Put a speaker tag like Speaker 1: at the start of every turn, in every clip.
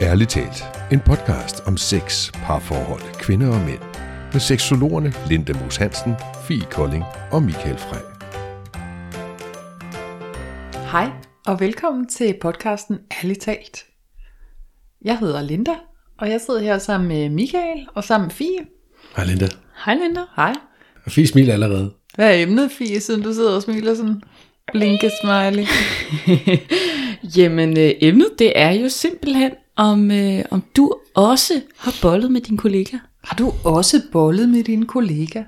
Speaker 1: Ærligt talt, en podcast om sex, parforhold, kvinder og mænd. Med seksologerne Linda Moos Hansen, Fie Kolding og Michael Frey.
Speaker 2: Hej og velkommen til podcasten Ærligt talt. Jeg hedder Linda, og jeg sidder her sammen med Michael og sammen med Fie.
Speaker 3: Hej Linda.
Speaker 2: Hej Linda. Hej.
Speaker 3: Og Fie smiler allerede.
Speaker 2: Hvad er emnet, Fie, siden du sidder og smiler sådan? Blinke smiley.
Speaker 4: Jamen, øh, emnet det er jo simpelthen, om, øh, om du også har bollet med din kollega.
Speaker 2: Har du også bollet med din kollega?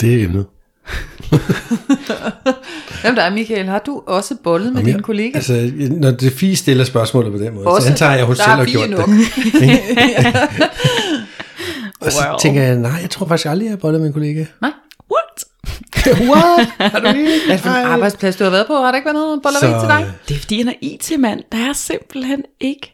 Speaker 3: Det er emnet.
Speaker 2: Hvem der er, Michael? Har du også bollet med din kollega?
Speaker 3: Altså, når det Fie stiller spørgsmålet på den måde,
Speaker 2: Også?
Speaker 3: så antager jeg, at hun selv har gjort
Speaker 2: nu.
Speaker 3: det. Og så
Speaker 4: Wow.
Speaker 3: tænker jeg, nej, jeg tror faktisk aldrig, jeg har bollet med en kollega.
Speaker 2: Nej.
Speaker 4: What?
Speaker 3: What? Har du ikke?
Speaker 2: Hvad det for en
Speaker 3: Ej.
Speaker 2: arbejdsplads, du har været på? Har der ikke været noget bolleri
Speaker 3: Så-
Speaker 2: til dig?
Speaker 4: Det er fordi, han er IT-mand. Der er simpelthen ikke.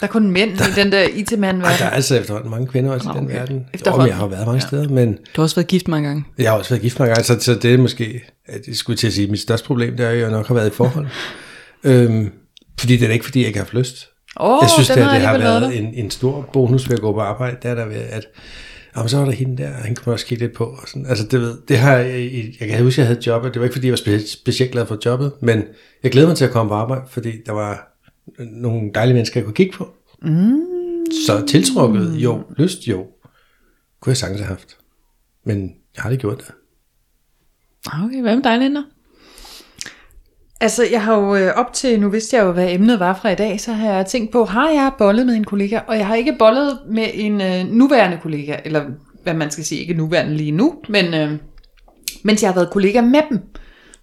Speaker 2: Der er kun mænd i den der IT-mand
Speaker 3: Ej, der er altså efterhånden mange kvinder også i den
Speaker 4: Okay.
Speaker 3: verden.
Speaker 2: Efterhånden.
Speaker 3: men jeg har været mange steder, men
Speaker 4: Du har også været gift mange gange.
Speaker 3: jeg har også været gift mange gange, så, så det er måske, at jeg skulle til at sige, mit største problem, det er, at jeg nok har været i forhold. øhm, fordi det er ikke, fordi jeg ikke har haft lyst.
Speaker 2: Åh,
Speaker 3: jeg synes, det,
Speaker 2: har
Speaker 3: det har
Speaker 2: været
Speaker 3: en, en stor bonus ved at gå på arbejde, det er der ved, at jamen, så var der hende der, og hende kunne man også kigge lidt på. Og sådan. Altså, det, ved, det har, jeg, jeg kan huske, at jeg havde jobbet, det var ikke, fordi jeg var spe, specielt glad for jobbet, men jeg glæder mig til at komme på arbejde, fordi der var nogle dejlige mennesker, jeg kunne kigge på. Mm. Så tiltrukket, jo, lyst, jo, kunne jeg sagtens have haft. Men jeg har aldrig gjort det.
Speaker 4: Okay, hvad med dig, Linda?
Speaker 2: Altså, jeg har jo øh, op til, nu vidste jeg jo, hvad emnet var fra i dag, så har jeg tænkt på, har jeg bollet med en kollega? Og jeg har ikke bollet med en øh, nuværende kollega, eller hvad man skal sige, ikke nuværende lige nu, men øh, mens jeg har været kollega med dem.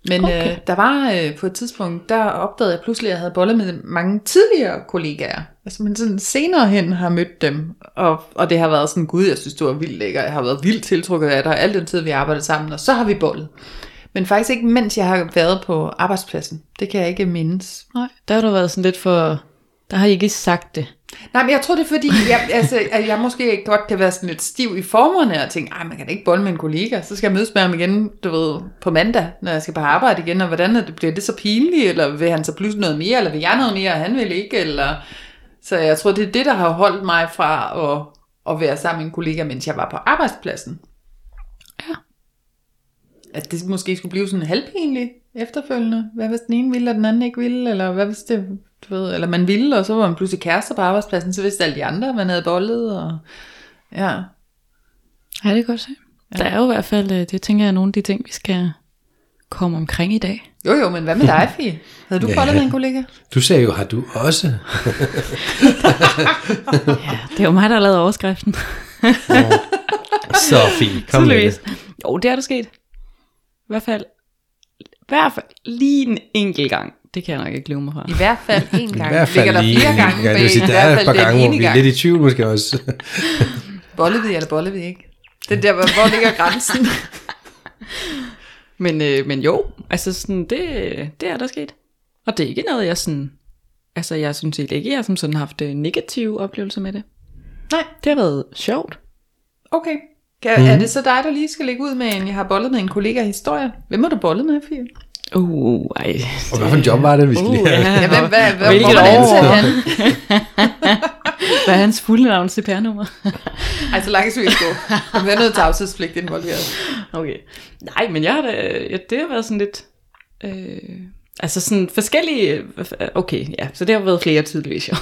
Speaker 2: Men okay. Øh, der var øh, på et tidspunkt, der opdagede jeg pludselig, at jeg havde bollet med mange tidligere kollegaer. Altså, men sådan senere hen har mødt dem, og, og det har været sådan, gud, jeg synes, du var vildt lækker, jeg har været vildt tiltrukket af dig, al den tid, vi har arbejdet sammen, og så har vi bollet. Men faktisk ikke, mens jeg har været på arbejdspladsen. Det kan jeg ikke mindes.
Speaker 4: Nej, der har du været sådan lidt for... Der har I ikke sagt det.
Speaker 2: Nej, men jeg tror det er fordi, jeg, altså, at jeg måske godt kan være sådan lidt stiv i formerne, og tænke, man kan da ikke bolle med en kollega, så skal jeg mødes med ham igen, du ved, på mandag, når jeg skal på arbejde igen, og hvordan er det, bliver det så pinligt, eller vil han så pludselig noget mere, eller vil jeg noget mere, og han vil ikke, eller... Så jeg tror, det er det, der har holdt mig fra at, at være sammen med en kollega, mens jeg var på arbejdspladsen.
Speaker 4: Ja.
Speaker 2: At det måske skulle blive sådan halvpinligt efterfølgende. Hvad hvis den ene ville, og den anden ikke ville, eller hvad hvis det, du ved, eller man ville, og så var man pludselig kærester på arbejdspladsen, så vidste alle de andre, man havde bollet, og ja.
Speaker 4: Ja, det kan godt se. Der er jo i hvert fald, øh, det tænker jeg, er nogle af de ting, vi skal komme omkring i dag.
Speaker 2: Jo jo, men hvad med dig, Fie? Havde du
Speaker 3: Ja.
Speaker 2: bollet med en kollega?
Speaker 3: Du sagde jo, har du også?
Speaker 4: Ja, det er jo mig, der har lavet overskriften.
Speaker 3: Så fint, kom med det.
Speaker 4: Jo, det er der sket. I hvert fald, i hvert fald lige en enkelt gang. Det kan jeg nok ikke leve mig fra.
Speaker 2: I hvert fald en
Speaker 3: I
Speaker 2: gang.
Speaker 3: hvert fald
Speaker 2: Ligger der
Speaker 3: lige
Speaker 2: flere gange
Speaker 3: gang.
Speaker 2: bag,
Speaker 3: sige,
Speaker 2: i
Speaker 3: der
Speaker 2: hvert
Speaker 3: er et
Speaker 2: fald
Speaker 3: par gange, hvor vi er
Speaker 2: gang.
Speaker 3: lidt i tvivl måske også.
Speaker 2: Bollede vi, eller bollede vi ikke? Det er der, hvor, hvor ligger grænsen?
Speaker 4: Men, øh, men jo, altså sådan, det, det er der sket. Og det er ikke noget, jeg sådan... Altså, jeg synes egentlig ikke, jeg har som sådan haft øh, negative oplevelser med det.
Speaker 2: Nej,
Speaker 4: Det har været sjovt.
Speaker 2: okay. Kan, mm. Er det så dig, der lige skal lægge ud med en, jeg har bollet med en kollega historie? Hvem har du bollet med, Fie?
Speaker 4: Uh, ej.
Speaker 3: Og hvad for en job var det, vi skal
Speaker 4: Uh,
Speaker 3: lige have?
Speaker 4: ja.
Speaker 2: Hvem, hvad, hvad,
Speaker 4: Hvilket år?
Speaker 2: han?
Speaker 4: Hvad er hans fulde navn, CPR-nummer?
Speaker 2: Ej, så langt skal vi ikke gå. Der er noget tavshedspligt involveret.
Speaker 4: Okay. Nej, men jeg har da, ja, det har været sådan lidt... Øh, altså sådan forskellige... Okay, ja, så det har været flere tydeligvis jo.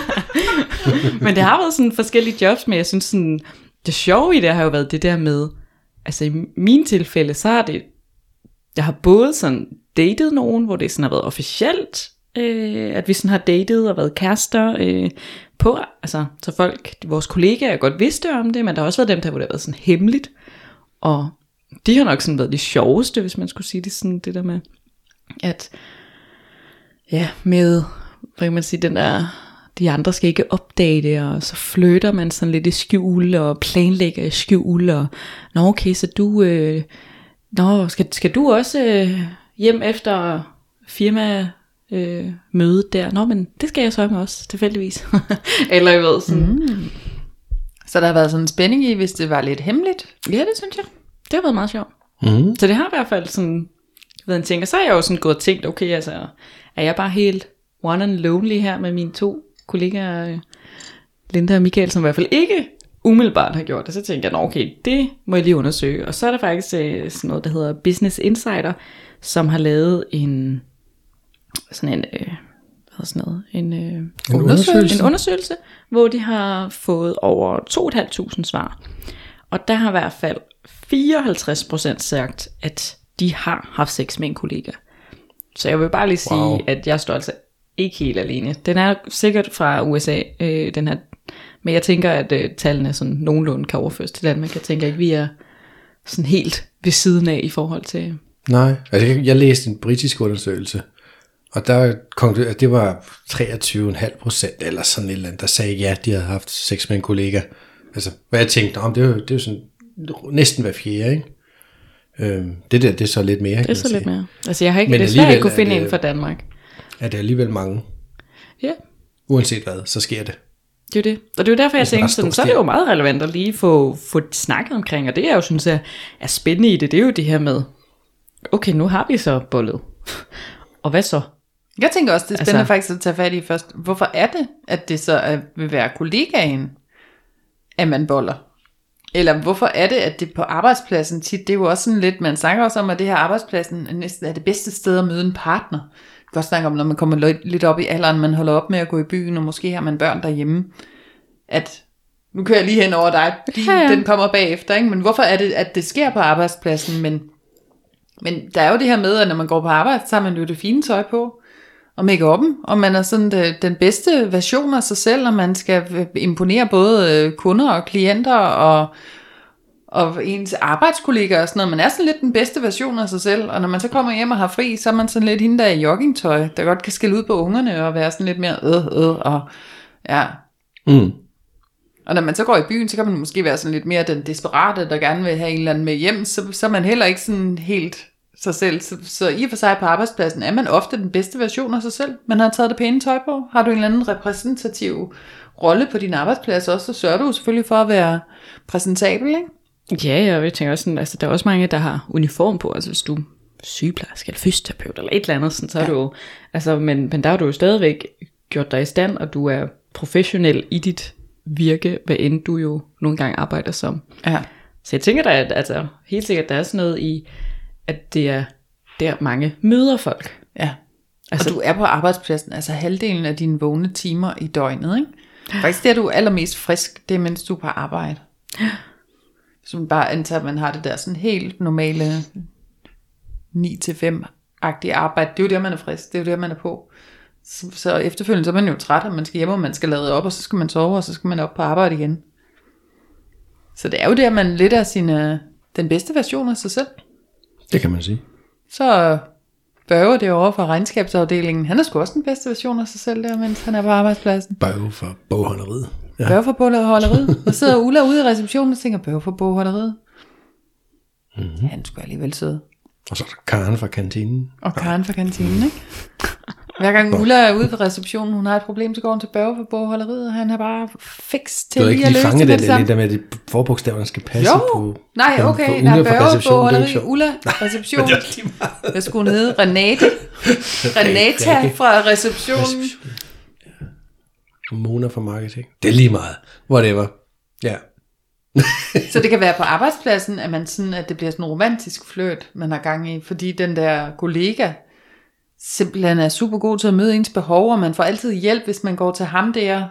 Speaker 4: men det har været sådan forskellige jobs, men jeg synes sådan... Det sjove i det har jo været det der med... Altså i min tilfælde, så har det... Jeg har både sådan datet nogen, hvor det sådan har været officielt, øh, at vi sådan har datet og været kærester øh, på, altså så folk, vores kollegaer godt vidste om det, men der har også været dem der, hvor det har været sådan hemmeligt, og de har nok sådan været de sjoveste, hvis man skulle sige det sådan, det der med, at ja, med, hvad kan man sige, den der, de andre skal ikke opdage det, og så flytter man sådan lidt i skjul, og planlægger i skjul, og nå okay, så du, øh, nå, skal, skal du også øh, hjem efter firma øh, møde der? Nå, men det skal jeg så med også, tilfældigvis. Eller jeg ved sådan, mm.
Speaker 2: Så der har været sådan en spænding i, hvis det var lidt hemmeligt.
Speaker 4: ja, det synes jeg. Det har været meget sjovt.
Speaker 3: Mm.
Speaker 4: Så det har i hvert fald sådan været en ting. Og så har jeg jo sådan gået og tænkt, okay, altså, er jeg bare helt one and lonely her med mine to kollegaer, øh, Linda og Michael, som i hvert fald ikke umiddelbart har gjort det. Så tænkte jeg, "Nå, okay, det må jeg lige undersøge. Og så er der faktisk øh, sådan noget, der hedder Business Insider, som har lavet en sådan en, øh, hvad hedder sådan noget, en, øh,
Speaker 3: En undersøgelse?
Speaker 4: en undersøgelse, hvor de har fået over 2.500 svar. Og der har i hvert fald 54% sagt, at de har haft sex med en kollega. Så jeg vil bare lige sige,
Speaker 3: wow.
Speaker 4: at jeg står altså ikke helt alene. Den er sikkert fra USA, øh, den her, men jeg tænker, at øh, tallene sådan nogenlunde kan overføres til Danmark. Jeg tænker ikke, vi er sådan helt ved siden af i forhold til...
Speaker 3: Nej, altså jeg, jeg læste en britisk undersøgelse, og der konkluderede, at det var 23,5 procent, eller sådan et eller andet, der sagde ja, de havde haft sex med en kollega. Altså, hvad jeg tænkte, om det er jo, det er jo sådan næsten hver fjerde, ikke? Øhm, det der, det er så lidt mere,
Speaker 4: Det er så lidt mere. Altså jeg har ikke,
Speaker 3: Men
Speaker 4: desværre ikke kunne
Speaker 3: er
Speaker 4: finde
Speaker 3: det-
Speaker 4: en fra Danmark.
Speaker 3: Ja, det er alligevel mange.
Speaker 4: Ja,
Speaker 3: Uanset hvad, så sker det.
Speaker 4: Det er jo det. Og det er jo derfor, jeg
Speaker 3: Hvis man
Speaker 4: tænkte, sådan, så er det jo meget relevant at lige få, få snakket omkring. Og det jeg jo synes er, er spændende i det, det er jo det her med, okay, nu har vi så bollet. Og hvad så?
Speaker 2: Jeg tænker også, det er spændende
Speaker 4: Altså-
Speaker 2: altså, faktisk at tage fat i først. Hvorfor er det, at det så er, vil være kollegaen, at man boller? Eller hvorfor er det, at det på arbejdspladsen tit, det er jo også sådan lidt, man snakker også om, at det her arbejdspladsen er næsten er det bedste sted at møde en partner. Også snakke om, når man kommer lidt- op i alderen, man holder op med at gå i byen, og måske har man børn derhjemme, at nu kører jeg lige hen over dig, din,
Speaker 4: Ja,
Speaker 2: ja, den kommer bagefter, ikke? men hvorfor er det, at det sker på arbejdspladsen, men men der er jo det her med, at når man går på arbejde, så har man jo det fine tøj på, og make og man er sådan det, den bedste version af sig selv, og man skal imponere både øh, kunder og klienter og, og ens arbejdskollegaer og sådan noget. Man er sådan lidt den bedste version af sig selv, og når man så kommer hjem og har fri, så er man sådan lidt hende der i joggingtøj, der godt kan skille ud på ungerne og være sådan lidt mere øh, øh, og ja.
Speaker 3: Mm.
Speaker 2: Og når man så går i byen, så kan man måske være sådan lidt mere den desperate, der gerne vil have en eller anden med hjem, så, så er man heller ikke sådan helt sig selv. Så, så i og for sig på arbejdspladsen er man ofte den bedste version af sig selv. Man har taget det pæne tøj på. Har du en eller anden repræsentativ rolle på din arbejdsplads også, så sørger du selvfølgelig for at være præsentabel, ikke?
Speaker 4: Ja, ja, og jeg tænker også sådan, altså der er også mange, der har uniform på, altså hvis du er sygeplejerske eller fysioterapeut eller et eller andet, sådan, så er
Speaker 2: Ja.
Speaker 4: du altså, men, men der har du jo stadigvæk gjort dig i stand, og du er professionel i dit virke, hvad end du jo nogle gange arbejder som.
Speaker 2: Ja.
Speaker 4: Så jeg tænker da, at altså, helt sikkert, der er sådan noget i, at det er der mange møder folk.
Speaker 2: Ja.
Speaker 4: Altså-
Speaker 2: og du er på arbejdspladsen, altså halvdelen af dine vågne timer i døgnet, ikke? Faktisk det er du er allermest frisk, det er mens du er på arbejde. Så man bare antager, at man har det der sådan helt normale 9-5-agtige arbejde. Det er jo der, man er frisk, det er jo der, man er på. Så, så efterfølgende så er man jo træt, og man skal hjem, og man skal lade op, og så skal man sove, og så skal man op på arbejde igen. Så det er jo der, man lidt er sin, øh, den bedste version af sig selv.
Speaker 3: Det kan man sige.
Speaker 2: Så Børge derovre fra regnskabsafdelingen, han er sgu også den bedste version af sig selv der, mens han er på arbejdspladsen.
Speaker 3: Bøve for bogholderiet. Ja.
Speaker 2: Bogholderiet. Og sidder Ulla ude i receptionen og tænker, bogholderiet. Mm-hmm. Han skulle alligevel sød.
Speaker 3: Og så er der Karen fra kantinen.
Speaker 2: Og Karen fra kantinen, ikke? Hver gang Ulla er ude på receptionen, hun har et problem, så går hun til Børge fra bogholderiet, og han er bare fix til
Speaker 3: Du har
Speaker 2: lige
Speaker 3: ikke
Speaker 2: at
Speaker 3: lige
Speaker 2: løse
Speaker 3: fanget
Speaker 2: det med
Speaker 3: det,
Speaker 2: det
Speaker 3: der, med, at forbogstaverne skal passe
Speaker 2: Jo,
Speaker 3: på.
Speaker 2: nej, okay,
Speaker 3: på
Speaker 2: er
Speaker 3: fra
Speaker 2: Børge
Speaker 3: er
Speaker 2: bogholderi,
Speaker 3: ikke.
Speaker 2: Ulla, reception.
Speaker 3: Lige.
Speaker 2: Jeg skulle hedde Renate. Renata fra receptionen.
Speaker 3: Mona fra marketing. Det er lige meget. Whatever. Ja.
Speaker 2: Så det kan være på arbejdspladsen, at, man sådan, at det bliver sådan en romantisk flirt, man har gang i, fordi den der kollega simpelthen er super god til at møde ens behov, og man får altid hjælp, hvis man går til ham der,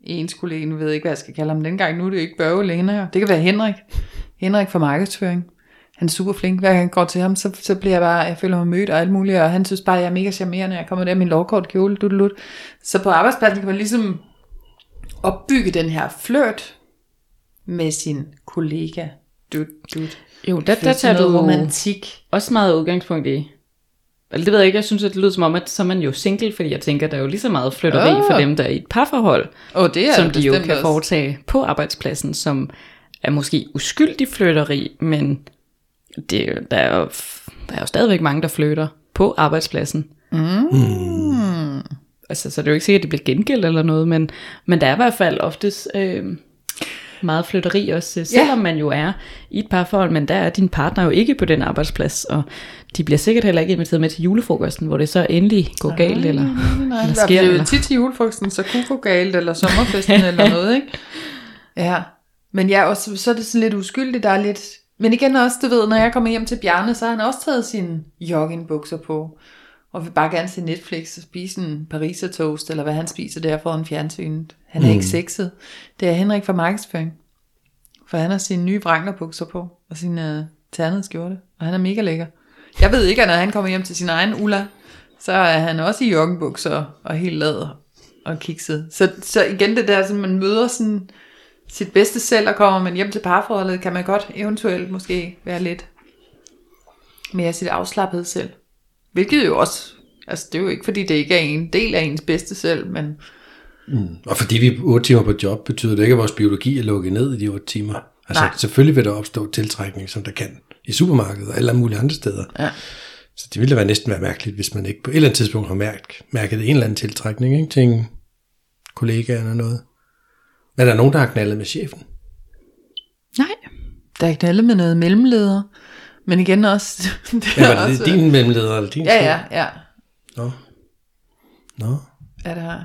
Speaker 2: ens kollega, nu ved jeg ikke, hvad jeg skal kalde ham dengang, nu er det jo ikke Børge længere, det kan være Henrik, Henrik fra markedsføring, han er super flink, hver gang jeg går til ham, så, så bliver jeg bare, jeg føler mig mødt og alt muligt, og han synes bare, jeg er mega charmerende, jeg kommer der med min lovkort kjole, dut. så på arbejdspladsen kan man ligesom opbygge den her flirt med sin kollega. Dut, dut.
Speaker 4: Jo, der, der tager
Speaker 2: noget
Speaker 4: du
Speaker 2: romantik.
Speaker 4: også meget udgangspunkt i. Eller det ved jeg ikke, jeg synes, at det lyder som om, at så er man jo single, fordi jeg tænker, der er jo lige så meget flytteri
Speaker 2: Ah.
Speaker 4: for dem, der er i et parforhold,
Speaker 2: Og det er
Speaker 4: som
Speaker 2: det
Speaker 4: de jo kan
Speaker 2: også.
Speaker 4: foretage på arbejdspladsen, som er måske uskyldig flytteri, men det, er jo- der, er jo, der er jo stadigvæk mange, der flytter på arbejdspladsen.
Speaker 2: Mm.
Speaker 4: Altså, så det er jo ikke sikkert, at det bliver gengældt eller noget, men, men der er i hvert fald oftest... Øh, meget flytteri også, øh, selvom man jo er i et parforhold, men der er din partner jo ikke på den arbejdsplads, og de bliver sikkert heller ikke inviteret med til julefrokosten, hvor det så endelig går galt, eller,
Speaker 2: Nej,
Speaker 4: eller
Speaker 2: der
Speaker 4: sker.
Speaker 2: bliver jo
Speaker 4: Eller.
Speaker 2: tit til julefrokosten, så kunne gå galt, eller sommerfesten, eller noget, ikke? Ja, men ja, også, så er det sådan lidt uskyldigt, der er lidt... Men igen også, du ved, når jeg kommer hjem til Bjarne, så har han også taget sine joggingbukser på, og vil bare gerne se Netflix og spise en pariser toast, eller hvad han spiser der foran fjernsynet. Han er mm. ikke sexet. Det er Henrik fra Markedsføring. For han har sine nye Wrangler-bukser på, og sin uh, ternede skjorte, og han er mega lækker. Jeg ved ikke, at når han kommer hjem til sin egen Ulla, så er han også i joggingbukser og helt lad og kikset. Så, så igen det der, at man møder sådan sit bedste selv, og kommer man hjem til parforholdet, kan man godt eventuelt måske være lidt mere sit afslappet selv. Hvilket jo også, altså det er jo ikke fordi det ikke er en del af ens bedste selv, men
Speaker 3: Og fordi vi er 8 timer på job, betyder det ikke, at vores biologi er lukket ned i de 8 timer. Altså
Speaker 2: Nej.
Speaker 3: selvfølgelig vil der opstå tiltrækning, som der kan i supermarkedet og alle mulige andre steder.
Speaker 2: Ja.
Speaker 3: Så det ville da være næsten være mærkeligt, hvis man ikke på et eller andet tidspunkt har mærket, mærket en eller anden tiltrækning ikke, til en kollega eller noget. Men er der nogen, der har knaldet med chefen?
Speaker 4: Nej,
Speaker 2: der er knaldet med noget mellemleder. Men igen også, det
Speaker 3: Ja,
Speaker 2: er
Speaker 3: var det
Speaker 2: også
Speaker 3: din mellemleder eller din
Speaker 2: Ja,
Speaker 3: chef?
Speaker 2: ja, ja.
Speaker 3: Nå. Nå.
Speaker 2: Har jeg.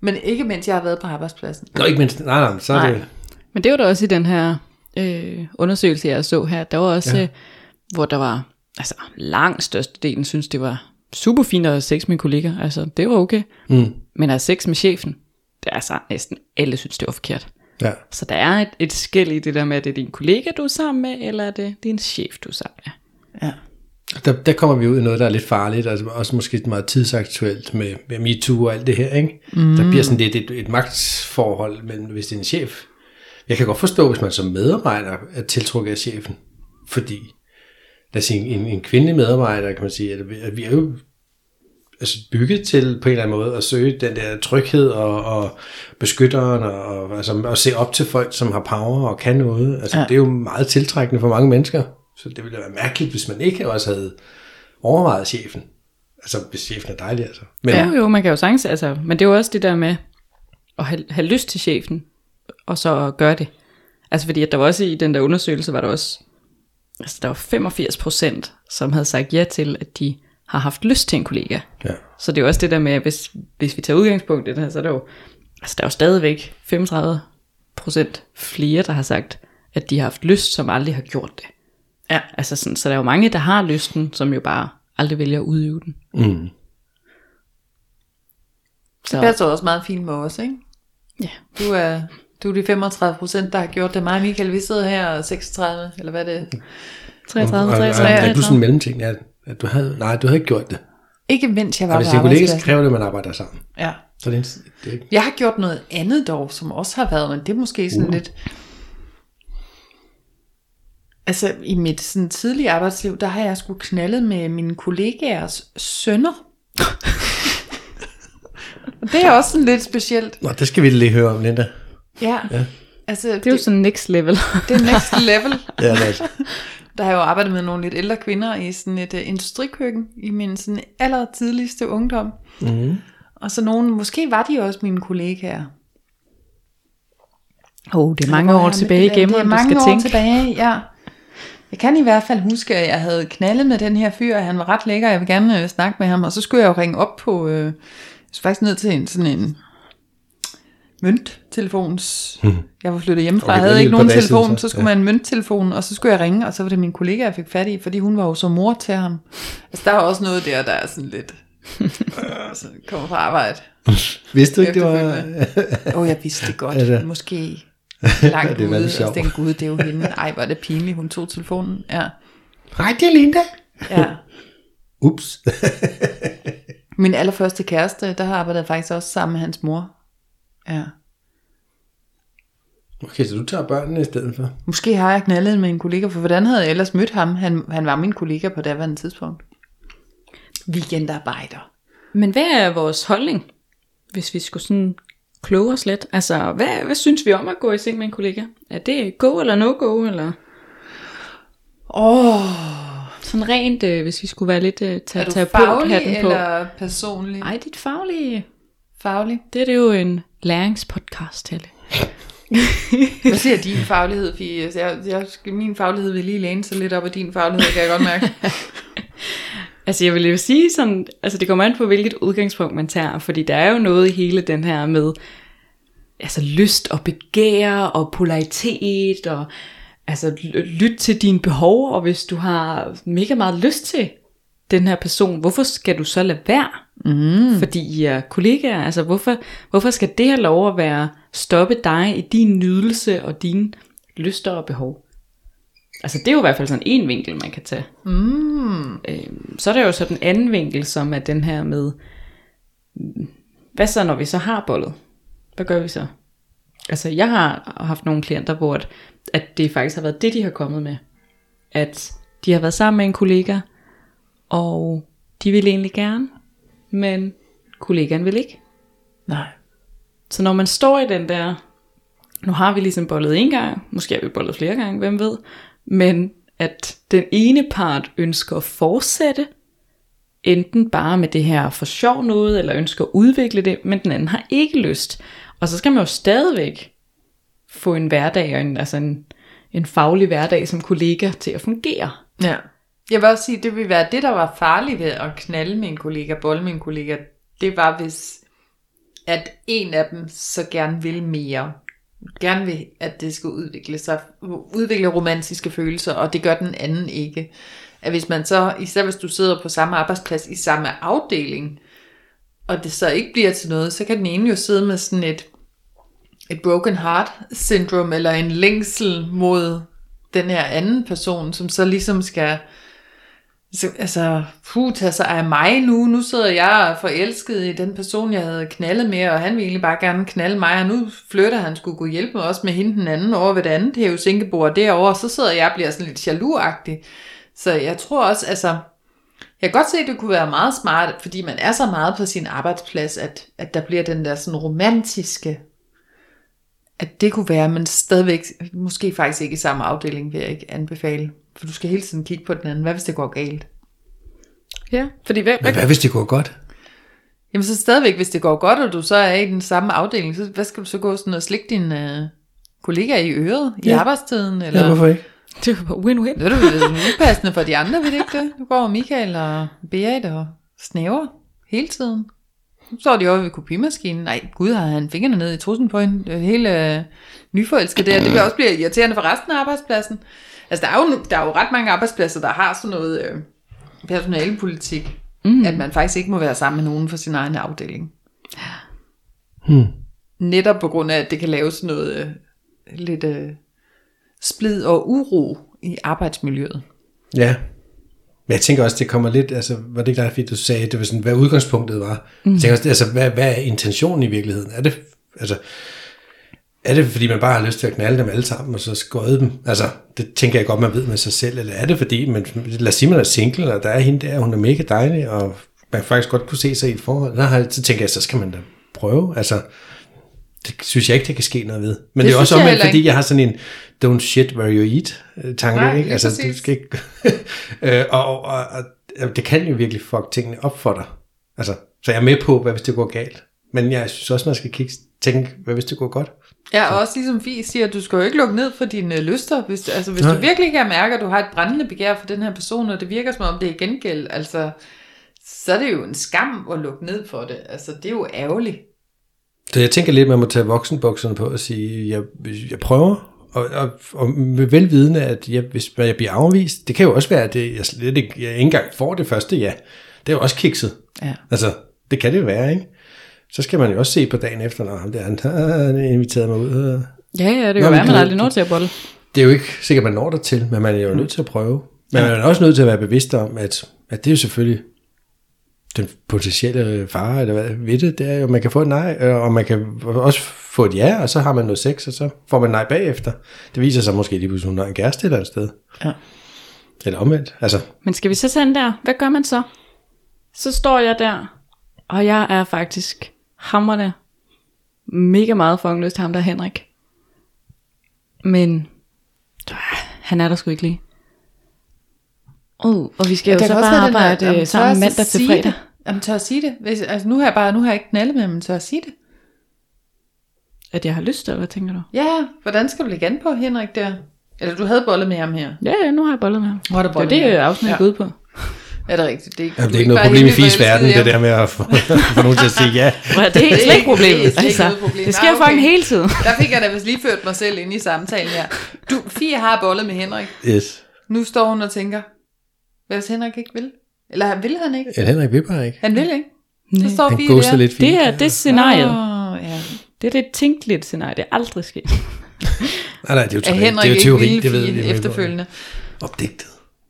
Speaker 2: Men ikke mens jeg har været på arbejdspladsen.
Speaker 3: Nå, ikke mindst. Nej, nej, så er
Speaker 2: Nej.
Speaker 3: det...
Speaker 4: Men det var der også i den her øh, undersøgelse, jeg så her. Der var også,
Speaker 3: Ja.
Speaker 4: ja. øh, hvor der var, altså langt størstedelen synes, det var super fint at have sex med kollegaer. Altså, det var okay.
Speaker 3: Mm.
Speaker 4: Men at have sex med chefen, det er altså næsten alle synes, det var forkert.
Speaker 3: Ja.
Speaker 4: Så der er et, et skæld i det der med, at det er din kollega, du er sammen med, eller er det din chef, du er sammen med.
Speaker 2: Ja.
Speaker 3: Der, der kommer vi ud i noget, der er lidt farligt, altså også måske meget tidsaktuelt med, med MeToo og alt det her, ikke? Mm. Der bliver sådan lidt et, et magtsforhold, men hvis det er en chef. Jeg kan godt forstå, hvis man som medarbejder er tiltrukket af chefen, fordi lad os sige, en, en kvindelig medarbejder, kan man sige, at, vi- at vi er jo altså bygget til på en eller anden måde at søge den der tryghed og, og beskytteren og, og altså, at se op til folk, som har power og kan noget. Altså, ja. Det er jo meget tiltrækkende for mange mennesker. Så det ville være mærkeligt, hvis man ikke også havde overvejet chefen. Altså, hvis chefen er dejlig, altså. Men,
Speaker 4: Ja. Jo, man kan jo sagtens, altså, men det er jo også det der med at have, have lyst til chefen, og så gøre det. Altså fordi, at der var også i den der undersøgelse, var der også, altså der var 85 procent, som havde sagt ja til, at de har haft lyst til en kollega.
Speaker 3: ja.
Speaker 4: Så det er jo også det der med, at hvis, hvis vi tager udgangspunkt i det her, så er der jo, altså der er jo stadigvæk 35 procent flere, der har sagt, at de har haft lyst, som aldrig har gjort det.
Speaker 2: Ja.
Speaker 4: Altså sådan, så der er jo mange, der har lysten, som jo bare aldrig vælger at udøve den.
Speaker 3: Mm.
Speaker 4: Så,
Speaker 2: Det passer også meget fint med os, ikke?
Speaker 4: ja.
Speaker 2: Du er, du er de 35 procent, der har gjort det. Mig og Michael, vi sidder her og 36, eller hvad det er.
Speaker 4: 33,
Speaker 3: Og- og-
Speaker 4: 33,
Speaker 3: og- Er du
Speaker 4: 33.
Speaker 3: sådan en mellemting? Ja, at du havde, nej, du havde ikke gjort det.
Speaker 2: Ikke mens jeg var
Speaker 3: Og hvis
Speaker 2: på
Speaker 3: kollega, så kræver det, at man arbejder sammen.
Speaker 2: Ja.
Speaker 3: Så det er, det er ikke...
Speaker 2: Jeg har gjort noget andet dog, som også har været, men det er måske sådan
Speaker 3: Uh.
Speaker 2: lidt... Altså, i mit sådan, tidlige arbejdsliv, der har jeg sgu knaldet med mine kollegaers sønner. Det er også sådan lidt specielt.
Speaker 3: Nå, det skal vi lige høre om, Linda.
Speaker 2: Ja. ja. Altså,
Speaker 4: Det er jo sådan next level.
Speaker 2: det er next level.
Speaker 3: Ja, det er.
Speaker 2: Der har jeg jo arbejdet med nogle lidt ældre kvinder i sådan et uh, industrikøkken i min sådan aller tidligste ungdom.
Speaker 3: Mm.
Speaker 2: Og så nogen, måske var de også mine kollegaer.
Speaker 4: oh, det er mange år tilbage i
Speaker 2: det er mange
Speaker 4: skal
Speaker 2: år
Speaker 4: tænke.
Speaker 2: tilbage, ja. Jeg kan i hvert fald huske, at jeg havde knaldet med den her fyr, og han var ret lækker, jeg vil gerne øh, snakke med ham, og så skulle jeg jo ringe op på, øh, jeg skulle faktisk ned til en sådan en mønttelefons, jeg var flyttet hjemmefra,
Speaker 3: Okay,
Speaker 2: jeg havde ikke nogen
Speaker 3: siden,
Speaker 2: telefon,
Speaker 3: så,
Speaker 2: så skulle
Speaker 3: ja.
Speaker 2: man en mønttelefon, og så skulle jeg ringe, og så var det min kollega, jeg fik fat i, fordi hun var jo så mor til ham. Altså der er også noget der, der er sådan lidt, øh, så kommer fra arbejde.
Speaker 3: Vidste du ikke, det var...
Speaker 2: Åh, oh, jeg vidste det godt.
Speaker 3: Altså.
Speaker 2: Måske langt
Speaker 3: Det var
Speaker 2: ude. Og så tænkte gud, det er jo hende. Ej, er det pinligt, hun tog telefonen. Ja.
Speaker 3: Hej, det er Linda.
Speaker 2: ja.
Speaker 3: Ups.
Speaker 2: Min allerførste kæreste, der har arbejdet faktisk også sammen med hans mor. Ja.
Speaker 3: okay, så du tager børnene i stedet for?
Speaker 2: Måske har jeg knaldet med en kollega, for hvordan havde jeg ellers mødt ham? Han, han var min kollega på daværende tidspunkt. Weekendarbejder.
Speaker 4: Men hvad er vores holdning, hvis vi skulle sådan kloge os lidt? Altså, hvad, hvad synes vi om at gå i seng med en kollega? Er det go eller no go, eller
Speaker 2: Åh, oh,
Speaker 4: sådan rent, øh, hvis vi skulle være lidt øh,
Speaker 2: er
Speaker 4: tage,
Speaker 2: faglig
Speaker 4: hatten på?
Speaker 2: eller personlig?
Speaker 4: Ej, dit faglige,
Speaker 2: Faglig.
Speaker 4: det er det jo en læringspodcast, Helle.
Speaker 2: Hvad siger din faglighed, Fie? Altså, Jeg, jeg, min faglighed vil lige læne sig lidt op af din faglighed, kan jeg godt mærke.
Speaker 4: Altså jeg vil jo sige sådan, altså det kommer an på hvilket udgangspunkt man tager, fordi der er jo noget i hele den her med, altså lyst og begær og polaritet og altså ly- lyt til dine behov, og hvis du har mega meget lyst til den her person, hvorfor skal du så lade være? Mm. Fordi I er kollegaer, altså hvorfor, hvorfor skal det her lov at være stoppe dig i din nydelse og dine lyster og behov? Altså det er jo i hvert fald sådan en vinkel, man kan tage. Mm. Øhm, så er der jo så den anden vinkel, som er den her med, hvad så når vi så har bollet? Hvad gør vi så? Altså jeg har haft nogle klienter, hvor at, at det faktisk har været det, de har kommet med. At de har været sammen med en kollega, og de vil egentlig gerne, men kollegaen vil ikke.
Speaker 2: Nej.
Speaker 4: Så når man står i den der, nu har vi ligesom bollet en gang, måske har vi bollet flere gange, hvem ved, men at den ene part ønsker at fortsætte, enten bare med det her for sjov noget, eller ønsker at udvikle det, men den anden har ikke lyst. Og så skal man jo stadigvæk få en hverdag, og en, altså en, en faglig hverdag som kollega til at fungere.
Speaker 2: Ja. Jeg vil også sige, det ville være det, der var farligt ved at knalde min kollega, bolle min kollega. Det var, hvis at en af dem så gerne vil mere. Gerne vil, at det skal udvikle sig, udvikle romantiske følelser, og det gør den anden ikke. At hvis man så, især hvis du sidder på samme arbejdsplads i samme afdeling, og det så ikke bliver til noget, så kan den ene jo sidde med sådan et, et broken heart syndrom, eller en længsel mod den her anden person, som så ligesom skal så, altså, puh, tage sig af mig nu. Nu sidder jeg forelsket i den person, jeg havde knaldet med, og han ville egentlig bare gerne knalde mig, og nu flytter han skulle gå hjælpe mig også med hende den anden over ved det andet hæve sinkebord derovre, og så sidder jeg og bliver sådan lidt jaloux-agtig. Så jeg tror også, altså, jeg kan godt se, at det kunne være meget smart, fordi man er så meget på sin arbejdsplads, at, at der bliver den der sådan romantiske, at det kunne være, men stadigvæk, måske faktisk ikke i samme afdeling, vil jeg ikke anbefale. For du skal hele tiden kigge på den anden. Hvad hvis det går galt?
Speaker 4: Ja, fordi hvad,
Speaker 3: Men hvad hvis det går godt?
Speaker 2: Jamen så stadigvæk, hvis det går godt, og du så er i den samme afdeling, så hvad skal du så gå sådan og slikke din øh, kollega i øret i
Speaker 3: Ja.
Speaker 2: arbejdstiden? Eller?
Speaker 3: Ja, hvorfor ikke?
Speaker 4: det er jo win-win.
Speaker 2: Det er du vel upassende for de andre, ved det ikke det? Nu går Michael og Berit og snæver hele tiden. Står de over ved kopimaskinen. Nej, gud har han fingrene ned i trussen på hende. Det er helt øh, nyforelsket der. Det vil også blive irriterende for resten af arbejdspladsen. Altså, der er jo, der er jo ret mange arbejdspladser, der har sådan noget øh, personalepolitik. Mm. At man faktisk ikke må være sammen med nogen fra sin egen afdeling.
Speaker 3: Hmm.
Speaker 2: Netop på grund af, at det kan lave sådan noget øh, lidt øh, splid og uro i arbejdsmiljøet.
Speaker 3: Ja. Men jeg tænker også, det kommer lidt, altså, var det ikke dig, fordi du sagde, det var sådan, hvad udgangspunktet var? Mm. Jeg tænker også, altså, hvad, hvad er intentionen i virkeligheden? Er det, altså, er det, fordi man bare har lyst til at knalde dem alle sammen, og så skøde dem? Altså, det tænker jeg godt, man ved med sig selv. Eller er det fordi, man, lad os sige, man er single, og der er hende der, hun er mega dejlig, og man faktisk godt kunne se sig i et forhold. Der har, så tænker jeg, så skal man da prøve. Altså, det synes jeg ikke, det kan ske noget ved. Men det, det er også omvendt, fordi jeg har sådan en don't shit where you eat øh, tanke,
Speaker 2: Nej,
Speaker 3: ikke? Altså, du
Speaker 2: præcis.
Speaker 3: skal ikke... øh, og, og, og, og, det kan jo virkelig fuck tingene op for dig. Altså, så jeg er med på, hvad hvis det går galt. Men jeg synes også, man skal kigge, tænke, hvad hvis det går godt.
Speaker 2: Ja, og også ligesom Fie siger, at du skal jo ikke lukke ned for dine øh, lyster. Hvis, altså, hvis
Speaker 3: Nej.
Speaker 2: du virkelig kan mærke, at du har et brændende begær for den her person, og det virker som om det er gengæld, altså, så er det jo en skam at lukke ned for det. Altså, det er jo ærgerligt.
Speaker 3: Så jeg tænker lidt, man må tage voksenbukserne på og sige, jeg, jeg prøver, og, og, og med velvidende, at jeg, hvis jeg bliver afvist, det kan jo også være, at det, jeg, slet ikke, jeg ikke engang får det første ja. Det er jo også kikset.
Speaker 2: Ja.
Speaker 3: Altså, det kan det jo være, ikke? Så skal man jo også se på dagen efter, når ham der, han inviteret mig ud.
Speaker 4: Ja, ja, det
Speaker 3: Nå,
Speaker 4: kan
Speaker 3: men
Speaker 4: være, man aldrig når til at bolle.
Speaker 3: Det er jo ikke sikkert, man når der til, men man er jo nødt til at prøve. Men man er også nødt til at være bevidst om, at, at det er jo selvfølgelig den potentielle fare, eller hvad ved det, det er jo, man kan få et nej, øh, og man kan også få et ja, og så har man noget sex, og så får man nej bagefter. Det viser sig måske lige pludselig, hun har en kæreste et eller andet sted.
Speaker 2: Ja.
Speaker 3: Eller omvendt. Altså,
Speaker 4: Men skal vi så den der? Hvad gør man så? Så står jeg der, og jeg er faktisk hammerne mega meget fucking lyst til ham der Henrik. Men øh, han er der sgu ikke lige. Uh, og vi skal jo
Speaker 2: Der
Speaker 4: så bare
Speaker 2: den der-
Speaker 4: arbejde
Speaker 2: jamen, tør
Speaker 4: sammen mandag til
Speaker 2: sige
Speaker 4: fredag.
Speaker 2: Det? Jamen, tør jeg sige det? Hvis, altså, nu har jeg bare, nu har jeg ikke knaldet med, men tør jeg sige det?
Speaker 4: at jeg har lyst, eller hvad tænker du?
Speaker 2: Ja, hvordan skal du lægge an på Henrik der? Eller du havde bollet med ham her.
Speaker 4: Ja, ja, nu har jeg bollet med ham. Det er
Speaker 2: bollet
Speaker 4: det,
Speaker 2: med ham.
Speaker 4: afsnit
Speaker 2: Ja.
Speaker 4: ja. ud på.
Speaker 2: Er det rigtigt? Det er,
Speaker 3: Jamen, det er ikke noget problem i
Speaker 2: helt
Speaker 3: FIS verden, det der med at få, få nogen til at sige ja.
Speaker 4: At- Det er
Speaker 2: Det er
Speaker 4: slet ikke problemet.
Speaker 2: det er
Speaker 4: altså,
Speaker 2: problem.
Speaker 4: det sker
Speaker 2: Nej, okay.
Speaker 4: fucking hele tiden.
Speaker 2: Der fik jeg da vist lige ført mig selv ind i samtalen her. Du, Fie har bollet med Henrik.
Speaker 3: Yes.
Speaker 2: Nu står hun og tænker, hvis Henrik ikke vil? Eller han vil han ikke?
Speaker 3: Ja, Henrik vil bare ikke.
Speaker 2: Han vil ikke.
Speaker 4: Nej.
Speaker 2: Så står
Speaker 3: Han ghoster
Speaker 2: der.
Speaker 3: lidt fint.
Speaker 4: Det er det scenariet.
Speaker 2: Åh, ja.
Speaker 4: Det er det tænkeligt scenarie. Det er aldrig sket.
Speaker 3: Nej, nej, det er jo,
Speaker 2: Er
Speaker 3: teori,
Speaker 2: Henrik
Speaker 3: det er jo
Speaker 2: ikke
Speaker 3: teori,
Speaker 2: ville
Speaker 3: det ved vi.
Speaker 2: efterfølgende?
Speaker 3: Opdigtet.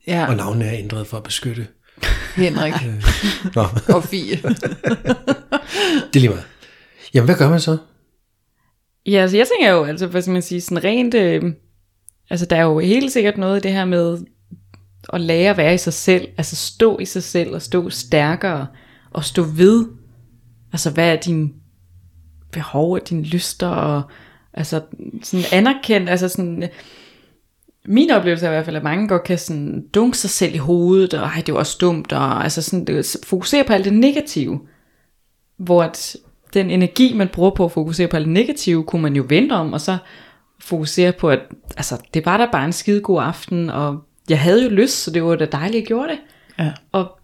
Speaker 2: Ja,
Speaker 3: Og navnet er ændret for at beskytte.
Speaker 2: Henrik
Speaker 3: Nå,
Speaker 2: og Fie.
Speaker 3: det er lige meget. Jamen, hvad gør man så?
Speaker 4: Ja, altså jeg tænker jo, altså hvad skal man sige, sådan rent, øh, altså der er jo helt sikkert noget i det her med at lære at være i sig selv, altså stå i sig selv og stå stærkere og stå ved, altså hvad er din behov og dine lyster og altså sådan anerkendt, altså sådan, min oplevelse er i hvert fald, at mange godt kan sådan dunke sig selv i hovedet, og ej, det var også dumt, og altså sådan, det, fokusere på alt det negative, hvor at den energi, man bruger på at fokusere på alt det negative, kunne man jo vente om, og så fokusere på, at altså, det var da bare en skide god aften, og jeg havde jo lyst, så det var da dejligt, at jeg gjorde det.
Speaker 2: Ja.
Speaker 4: Og,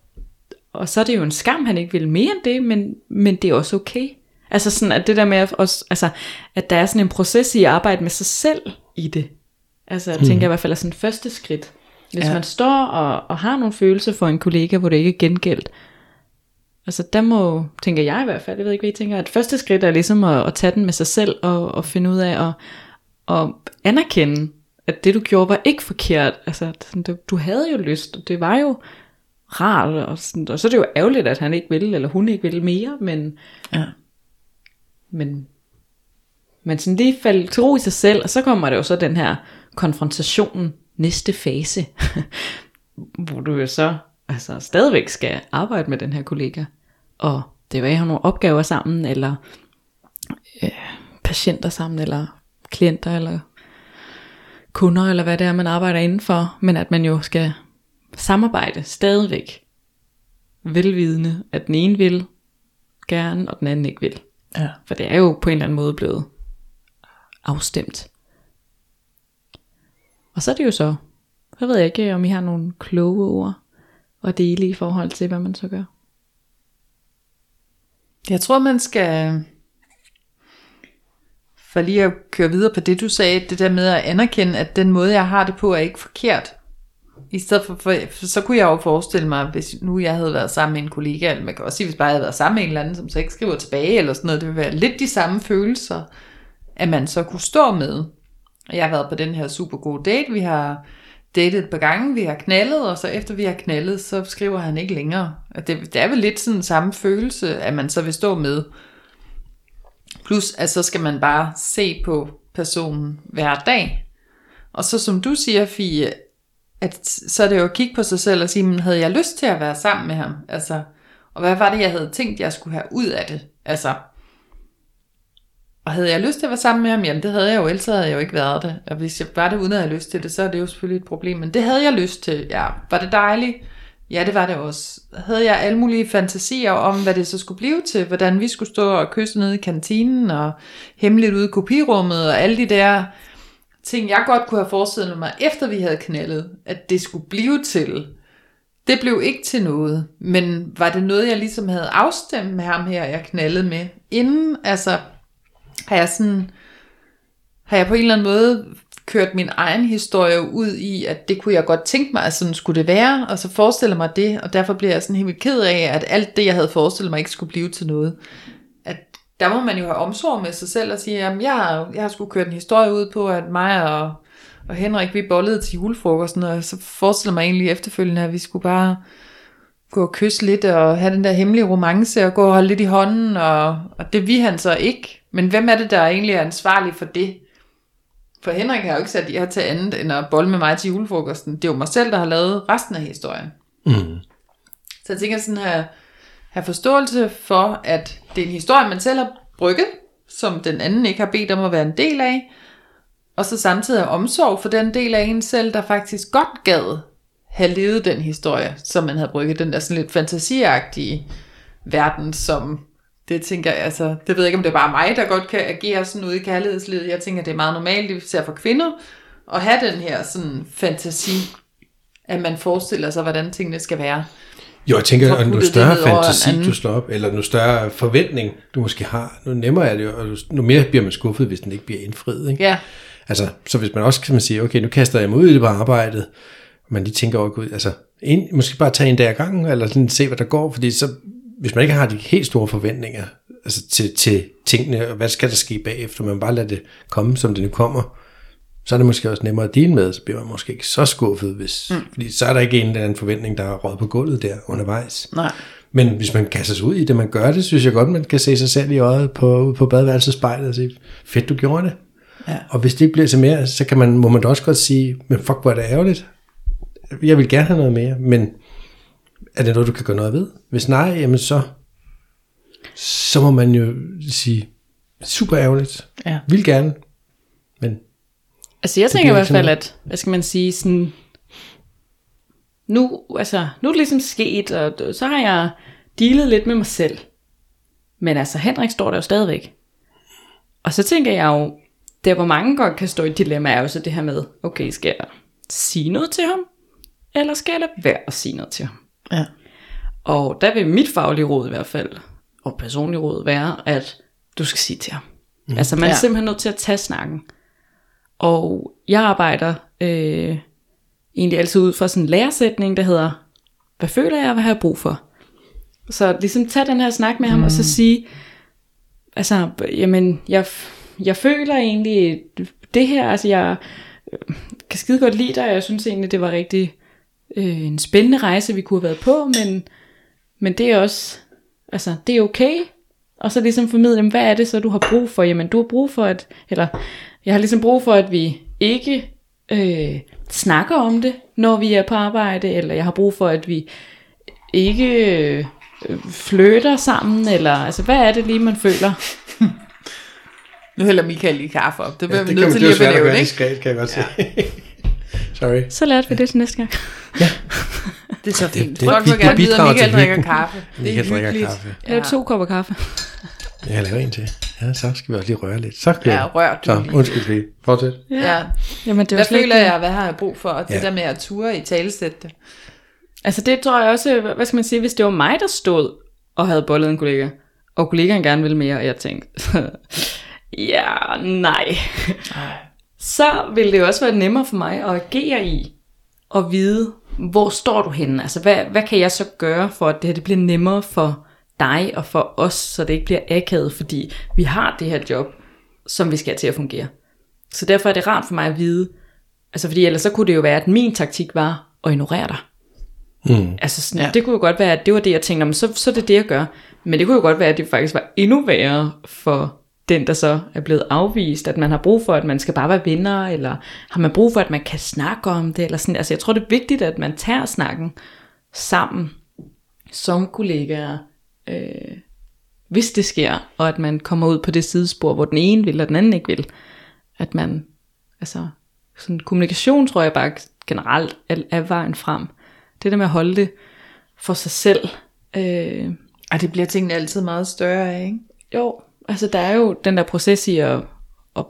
Speaker 4: og så er det jo en skam, han ikke vil mere end det, men, men det er også okay. Altså sådan, at det der med, at, også, altså, at der er sådan en proces i at arbejde med sig selv i det. Altså, jeg tænker i hvert fald er sådan første skridt. Hvis
Speaker 2: Ja.
Speaker 4: ja. man står og, og har nogle følelser for en kollega, hvor det ikke er gengældt, altså der må, tænker jeg i hvert fald, jeg ved ikke, hvad I tænker, at første skridt er ligesom at, at tage den med sig selv og, og finde ud af at, at anerkende, at det du gjorde var ikke forkert. Altså, sådan, du, du havde jo lyst, og det var jo rart, og, sådan, og så er det jo ærgerligt, at han ikke vil, eller hun ikke vil mere, men,
Speaker 2: Ja.
Speaker 4: men, men sådan lige falde til ro i sig selv, og så kommer der jo så den her konfrontation, næste fase, hvor du jo så altså, stadigvæk skal arbejde med den her kollega, og det vil have nogle opgaver sammen, eller øh, patienter sammen, eller klienter, eller kunder, eller hvad det er, man arbejder indenfor, men at man jo skal samarbejde stadigvæk, velvidende, at den ene vil gerne, og den anden ikke vil.
Speaker 2: Ja.
Speaker 4: For det er jo på en eller anden måde blevet afstemt. Og så er det jo så, så ved jeg ikke, om I har nogle kloge ord at dele i forhold til, hvad man så gør.
Speaker 2: Jeg tror, man skal, for lige at køre videre på det, du sagde, det der med at anerkende, at den måde, jeg har det på, er ikke forkert. I stedet for, for, for så kunne jeg jo forestille mig, hvis nu jeg havde været sammen med en kollega, eller man kan også sige, hvis bare jeg havde været sammen med en eller anden, som så ikke skriver tilbage, eller sådan noget, det ville være lidt de samme følelser, at man så kunne stå med. Og jeg har været på den her super gode date, vi har datet et par gange, vi har knaldet, og så efter vi har knaldet, så skriver han ikke længere. Og det, det er vel lidt sådan samme følelse, at man så vil stå med. Plus, at så skal man bare se på personen hver dag. Og så som du siger, Fie, at så er det jo at kigge på sig selv og sige, men havde jeg lyst til at være sammen med ham? Altså, og hvad var det, jeg havde tænkt, jeg skulle have ud af det? Altså, og havde jeg lyst til at være sammen med ham? Jamen det havde jeg jo, ellers havde jeg jo ikke været det. Og hvis jeg var det uden at have lyst til det, så er det jo selvfølgelig et problem. Men det havde jeg lyst til, ja. Var det dejligt? Ja, det var det også. Havde jeg alle mulige fantasier om, hvad det så skulle blive til? Hvordan vi skulle stå og kysse nede i kantinen, og hemmeligt ude i kopirummet, og alle de der ting, jeg godt kunne have forestillet mig, efter vi havde knaldet, at det skulle blive til. Det blev ikke til noget, men var det noget, jeg ligesom havde afstemt med ham her, jeg knaldede med, inden, altså, har jeg sådan, har jeg på en eller anden måde kørt min egen historie ud i, at det kunne jeg godt tænke mig, at sådan skulle det være, og så forestiller mig det, og derfor bliver jeg sådan helt ked af, at alt det, jeg havde forestillet mig, ikke skulle blive til noget. At der må man jo have omsorg med sig selv og sige, at jeg, har- jeg har sgu kørt en historie ud på, at mig og, og Henrik, vi bollede til julefrokosten, og så forestiller mig egentlig efterfølgende, at vi skulle bare gå og kysse lidt, og have den der hemmelige romance, og gå og holde lidt i hånden, og, og det vi han så ikke. Men hvem er det, der egentlig er ansvarlig for det? For Henrik har jo ikke sat jer til andet, end at bolle med mig til julefrokosten. Det er jo mig selv, der har lavet resten af historien.
Speaker 3: Mm.
Speaker 2: Så jeg tænker sådan her, have forståelse for, at det er en historie, man selv har brygget, som den anden ikke har bedt om at være en del af, og så samtidig have omsorg for den del af en selv, der faktisk godt gad have levet den historie, som man havde brygget, den der sådan lidt fantasiagtige verden, som det tænker jeg, altså, det ved jeg ikke, om det er bare mig, der godt kan agere sådan ude i kærlighedslivet. Jeg tænker, det er meget normalt, især for kvinder, at have den her sådan fantasi, at man forestiller sig, hvordan tingene skal være.
Speaker 3: Jo, jeg tænker, at nu større
Speaker 2: det
Speaker 3: fantasi du slår op, eller nu større forventning du måske har, nu nemmere er det jo, og nu mere bliver man skuffet, hvis den ikke bliver indfriet. Ikke?
Speaker 2: Ja,
Speaker 3: Altså, så hvis man også kan man sige, okay, nu kaster jeg mig ud i det på arbejdet, og man lige tænker over, altså, en, måske bare tage en dag ad gangen, eller sådan se, hvad der går, fordi så, hvis man ikke har de helt store forventninger altså til, til tingene, og hvad skal der ske bagefter, man bare lader det komme, som det nu kommer, så er det måske også nemmere at dele med, så bliver man måske ikke så skuffet, hvis, mm. fordi så er der ikke en eller anden forventning, der er råd på gulvet der undervejs.
Speaker 2: nej.
Speaker 3: Men hvis man kaster sig ud i det, man gør det, synes jeg godt, man kan se sig selv i øjet på, på badeværelsespejlet og sige, fedt, du gjorde det.
Speaker 2: Ja.
Speaker 3: Og hvis det ikke bliver til mere, så kan man, må man da også godt sige, men fuck, hvor er det ærgerligt. Jeg vil gerne have noget mere, men er det noget, du kan gøre noget ved? Hvis nej, jamen så, så må man jo sige, super ærgerligt.
Speaker 2: Ja.
Speaker 3: Vil gerne, men
Speaker 4: Altså jeg tænker i hvert fald, at, hvad skal man sige, sådan, nu, altså, nu er det ligesom sket, og så har jeg dealet lidt med mig selv. Men altså, Henrik står der jo stadigvæk. Og så tænker jeg jo, der hvor mange godt kan stå i dilemma, er jo så det her med, okay, skal jeg sige noget til ham? Eller skal jeg lade være at sige noget til ham?
Speaker 2: Ja.
Speaker 4: Og der vil mit faglige råd i hvert fald, og personlige råd være, at du skal sige til ham. Mm. Altså man er
Speaker 2: Ja.
Speaker 4: simpelthen nødt til at tage snakken. Og jeg arbejder øh, egentlig altid ud fra sådan en læresætning, der hedder, hvad føler jeg, hvad har jeg brug for? Så ligesom tage den her snak med ham, og så sige, altså, jamen, jeg, jeg føler egentlig det her, altså jeg øh, kan skide godt lide dig, og jeg synes egentlig, det var rigtig øh, en spændende rejse, vi kunne have været på, men, men det er også, altså, det er okay, og så ligesom formidle, jamen, hvad er det så, du har brug for? Jamen, du har brug for, at, eller, jeg har ligesom brug for, at vi ikke øh, snakker om det, når vi er på arbejde, eller jeg har brug for, at vi ikke øh, flytter sammen, eller altså, hvad er det lige, man føler?
Speaker 2: Nu hælder Michael lige kaffe op. Det bliver
Speaker 3: ja,
Speaker 2: vi nødt til lige at benævne, ikke?
Speaker 3: diskret, kan jeg godt se. Sorry.
Speaker 4: Så lærte vi det til næste gang.
Speaker 2: Det er så fint.
Speaker 3: det-
Speaker 2: Folk
Speaker 3: vi-
Speaker 2: vil
Speaker 3: det
Speaker 2: gerne vide, at Michael drikker kaffe. Det er
Speaker 3: Michael drikker kaffe.
Speaker 4: Jeg har to kopper kaffe.
Speaker 3: Jeg laver en til. Ja, så skal vi også lige røre lidt. Så kører
Speaker 2: Ja,
Speaker 3: det.
Speaker 2: rør du
Speaker 3: Så, undskyld lige. Fortsæt.
Speaker 2: Ja.
Speaker 4: Jamen, det var
Speaker 2: Hvad føler
Speaker 4: ikke-
Speaker 2: jeg, hvad har jeg brug for? Og det
Speaker 3: Ja.
Speaker 2: der med at ture i talesætte det.
Speaker 4: Altså det tror jeg også, hvad skal man sige, hvis det var mig, der stod og havde bollet en kollega, og kollegaen gerne ville mere, og jeg tænkte, ja, nej. Så ville det jo også være nemmere for mig at agere i, og vide, hvor står du henne? Altså hvad, hvad kan jeg så gøre, for at det her det bliver nemmere for dig og for os, så det ikke bliver akavet, fordi vi har det her job, som vi skal have til at fungere. Så derfor er det rart for mig at vide, altså fordi ellers så kunne det jo være, at min taktik var at ignorere dig.
Speaker 3: Mm.
Speaker 4: Altså sådan,
Speaker 2: Ja.
Speaker 4: det kunne jo godt være, at det var det, jeg tænkte, "Nå, men så, så er det det, jeg gør. Men det kunne jo godt være, at det faktisk var endnu værre for den, der så er blevet afvist, at man har brug for, at man skal bare være venner, eller har man brug for, at man kan snakke om det, eller sådan. Altså jeg tror, det er vigtigt, at man tager snakken sammen som kollegaer, øh, hvis det sker, og at man kommer ud på det sidespor, hvor den ene vil, og den anden ikke vil. At man, altså, sådan kommunikation tror jeg bare generelt er, vejen frem. Det der med at holde det for sig selv. Øh,
Speaker 2: Og det bliver tingene altid meget større af, ikke?
Speaker 4: jo, altså der er jo den der proces i at, at,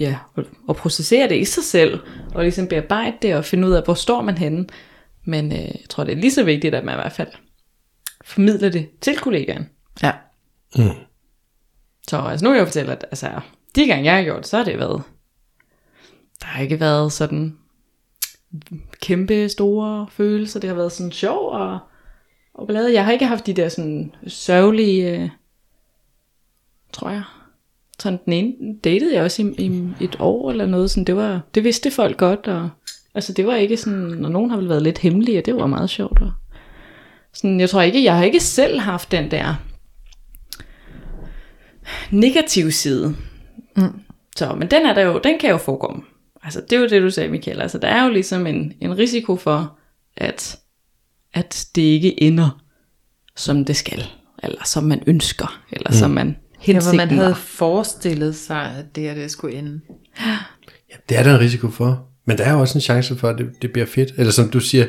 Speaker 4: ja, at, processere det i sig selv, og ligesom bearbejde det, og finde ud af, hvor står man henne. Men øh, jeg tror, det er lige så vigtigt, at man i hvert fald formidler det til kollegaen.
Speaker 2: Ja.
Speaker 4: Så altså, nu vil jeg fortælle, at altså, de gange jeg har gjort, så har det været, der har ikke været sådan kæmpe store følelser. Det har været sådan sjov og, og ballade. Jeg har ikke haft de der sådan sørgelige, øh, tror jeg. Sådan den ene datede jeg også i, i et år eller noget. Sådan, det, var, det vidste folk godt. Og, altså det var ikke sådan, og nogen har vel været lidt hemmelige, og det var meget sjovt. Og, sådan, jeg tror ikke, jeg har ikke selv haft den der negative side. Mm. Så, men den er der jo, den kan jo forekomme. Altså, det er jo det, du sagde, Michael. Altså, der er jo ligesom en, en risiko for, at, at det ikke ender, som det skal. Eller som man ønsker. Eller mm. som man
Speaker 2: Ja, hvor
Speaker 4: hensigten
Speaker 2: man havde
Speaker 4: var.
Speaker 2: forestillet sig, at det her det skulle ende.
Speaker 3: Ja, det er der en risiko for. Men der er jo også en chance for, at det, det bliver fedt. Eller som du siger,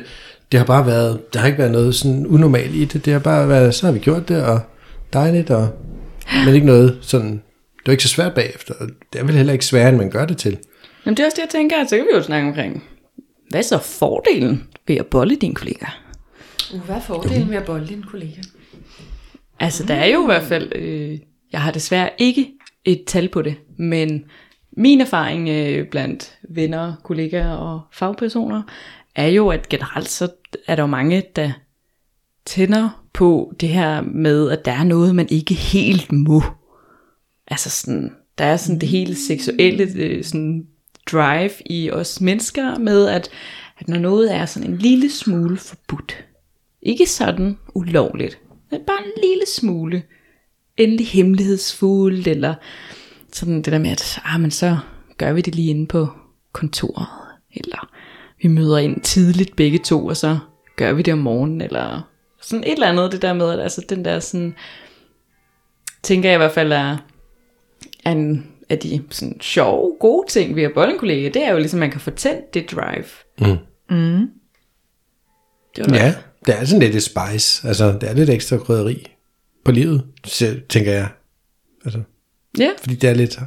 Speaker 3: det har bare været, der har ikke været noget sådan unormalt i det. Det har bare været, så har vi gjort det, og dejligt, og men ikke noget sådan, det var ikke så svært bagefter, og det er vel heller ikke sværere, end man gør det til.
Speaker 4: Jamen det er også det, jeg tænker, at så kan vi jo snakke omkring, hvad er så fordelen ved at bolle dine kollegaer?
Speaker 2: Uh, hvad er fordelen ved at bolde din kollega?
Speaker 4: Altså, der er jo i hvert fald, øh, jeg har desværre ikke et tal på det, men min erfaring øh, blandt venner, kollegaer og fagpersoner, er jo, at generelt så er der jo mange, der tænder på det her med, at der er noget, man ikke helt må. Altså sådan, der er sådan det hele seksuelle øh, sådan drive i os mennesker med, at, at når noget er sådan en lille smule forbudt, ikke sådan ulovligt, men bare en lille smule, endelig hemmelighedsfuldt, eller sådan det der med, at ah, men så gør vi det lige inde på kontoret, eller vi møder ind tidligt begge to, og så gør vi det om morgenen, eller sådan et eller andet, det der med, at altså den der sådan, tænker jeg i hvert fald er, er en af de sådan sjove, gode ting ved at bolle en kollega, det er jo ligesom, at man kan få tændt det drive.
Speaker 3: Mm.
Speaker 2: Mm.
Speaker 4: Det var
Speaker 3: Ja, det er sådan lidt et spice, altså det er lidt ekstra krydderi på livet, tænker jeg. Altså,
Speaker 4: ja,
Speaker 3: fordi det er lidt,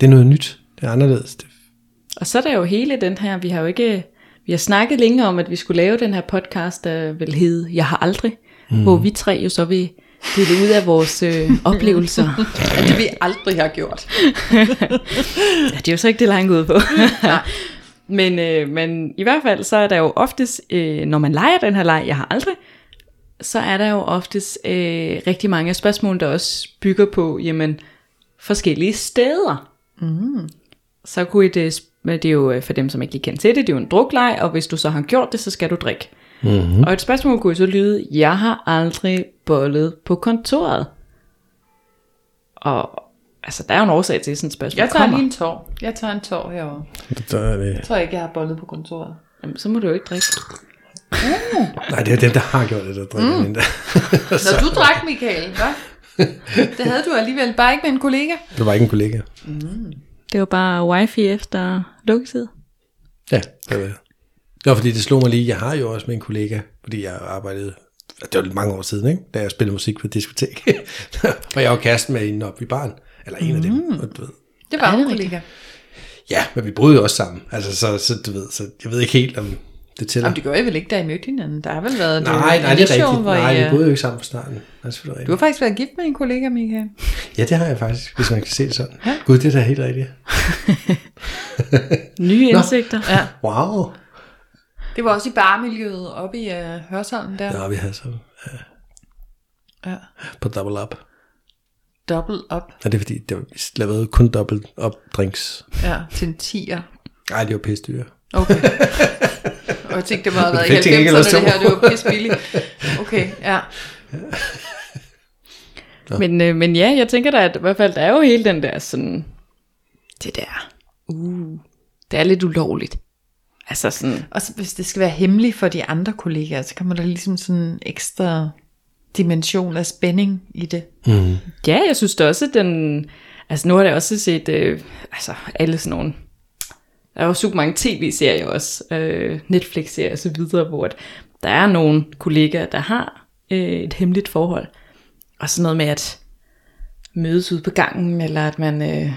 Speaker 3: det er noget nyt, det er anderledes. Det,
Speaker 4: og så er der jo hele den her, vi har jo ikke, vi har snakket længe om, at vi skulle lave den her podcast, der vil hedde Jeg har aldrig, mm. hvor vi tre jo så vil dele ud af vores øh, oplevelser.
Speaker 2: Det vi aldrig har gjort.
Speaker 4: Ja, det er jo så ikke det langt ud på. men, øh, men i hvert fald, så er der jo oftest, øh, når man leger den her leg, jeg har aldrig, så er der jo oftest øh, rigtig mange af spørgsmålene, der også bygger på, jamen, forskellige steder. Mm. Så kunne et, det er jo øh, for dem, som ikke lige kender til det, det er jo en drukleg, og hvis du så har gjort det, så skal du drikke. Mm-hmm. Og et spørgsmål kunne så lyde, jeg har aldrig bollet på kontoret. Og altså, der er jo en årsag til, at sådan et spørgsmål
Speaker 2: Jeg tager
Speaker 4: kommer.
Speaker 2: lige en tår. Jeg tager en tår herovre.
Speaker 3: så er det,
Speaker 2: Jeg tror ikke, jeg har boldet på kontoret.
Speaker 4: Jamen, så må du jo ikke drikke.
Speaker 3: Nej, det er den, der har gjort det, der drikker mm.
Speaker 2: Når du drak, Michael, hvad? Det havde du alligevel bare ikke med en kollega.
Speaker 3: Det var ikke en kollega.
Speaker 4: Det var bare wifi efter lukketid.
Speaker 3: Ja, det var det. Det var fordi, det slog mig lige, jeg har jo også med en kollega, fordi jeg arbejdede, det var lidt mange år siden, ikke? da jeg spillede musik på et diskotek. og jeg var kæresten med en op i baren, eller en af dem, og du ved.
Speaker 2: Det var
Speaker 4: Er
Speaker 2: en kollega.
Speaker 3: Ja, men vi boede jo også sammen, altså så, så du ved, så jeg ved ikke helt, om det tæller.
Speaker 2: Jamen, det gjorde I vel ikke, da I mødte hinanden? Der har vel været
Speaker 3: nej, nej, det er rigtigt.
Speaker 2: hvor
Speaker 3: Nej,
Speaker 2: I,
Speaker 3: vi boede jo ikke sammen fra starten. Det er selvfølgelig
Speaker 2: Du har
Speaker 3: rigtigt.
Speaker 2: faktisk været gift med en kollega, Michael.
Speaker 3: Ja, det har jeg faktisk, hvis man kan se det sådan. Ja. Gud, det er da helt rigtigt.
Speaker 4: Nye indsigter.
Speaker 2: Ja.
Speaker 3: Wow.
Speaker 2: Det var også i barmiljøet oppe i uh, Hørsholm der.
Speaker 3: Ja, vi havde så ja,
Speaker 2: Ja.
Speaker 3: på double up.
Speaker 2: Double up.
Speaker 3: Og det er fordi, det var, vi lavede kun double up drinks.
Speaker 2: Ja, til en tiger.
Speaker 3: Nej, det var pisse dyre.
Speaker 2: Okay. Og jeg tænkte, det må have været i
Speaker 3: fik til gengæld
Speaker 2: 90'erne,
Speaker 3: også
Speaker 2: det her, det var pisse billigt. Okay, ja.
Speaker 4: Men, øh, men ja, jeg tænker da, at i hvert fald, der er jo hele den der sådan, det der, uh, det er lidt ulovligt. Altså sådan,
Speaker 2: Og så, hvis det skal være hemmeligt for de andre kollegaer, så kommer der ligesom sådan en ekstra dimension af spænding i det.
Speaker 3: Mm.
Speaker 4: ja, jeg synes da også, at den, altså nu har jeg også set, øh, altså alle sådan nogle, der er jo super mange tv-serier også, øh, Netflix-serier og så videre, hvor at der er nogle kollegaer, der har øh, et hemmeligt forhold. Og sådan noget med at mødes ude på gangen, eller at man øh,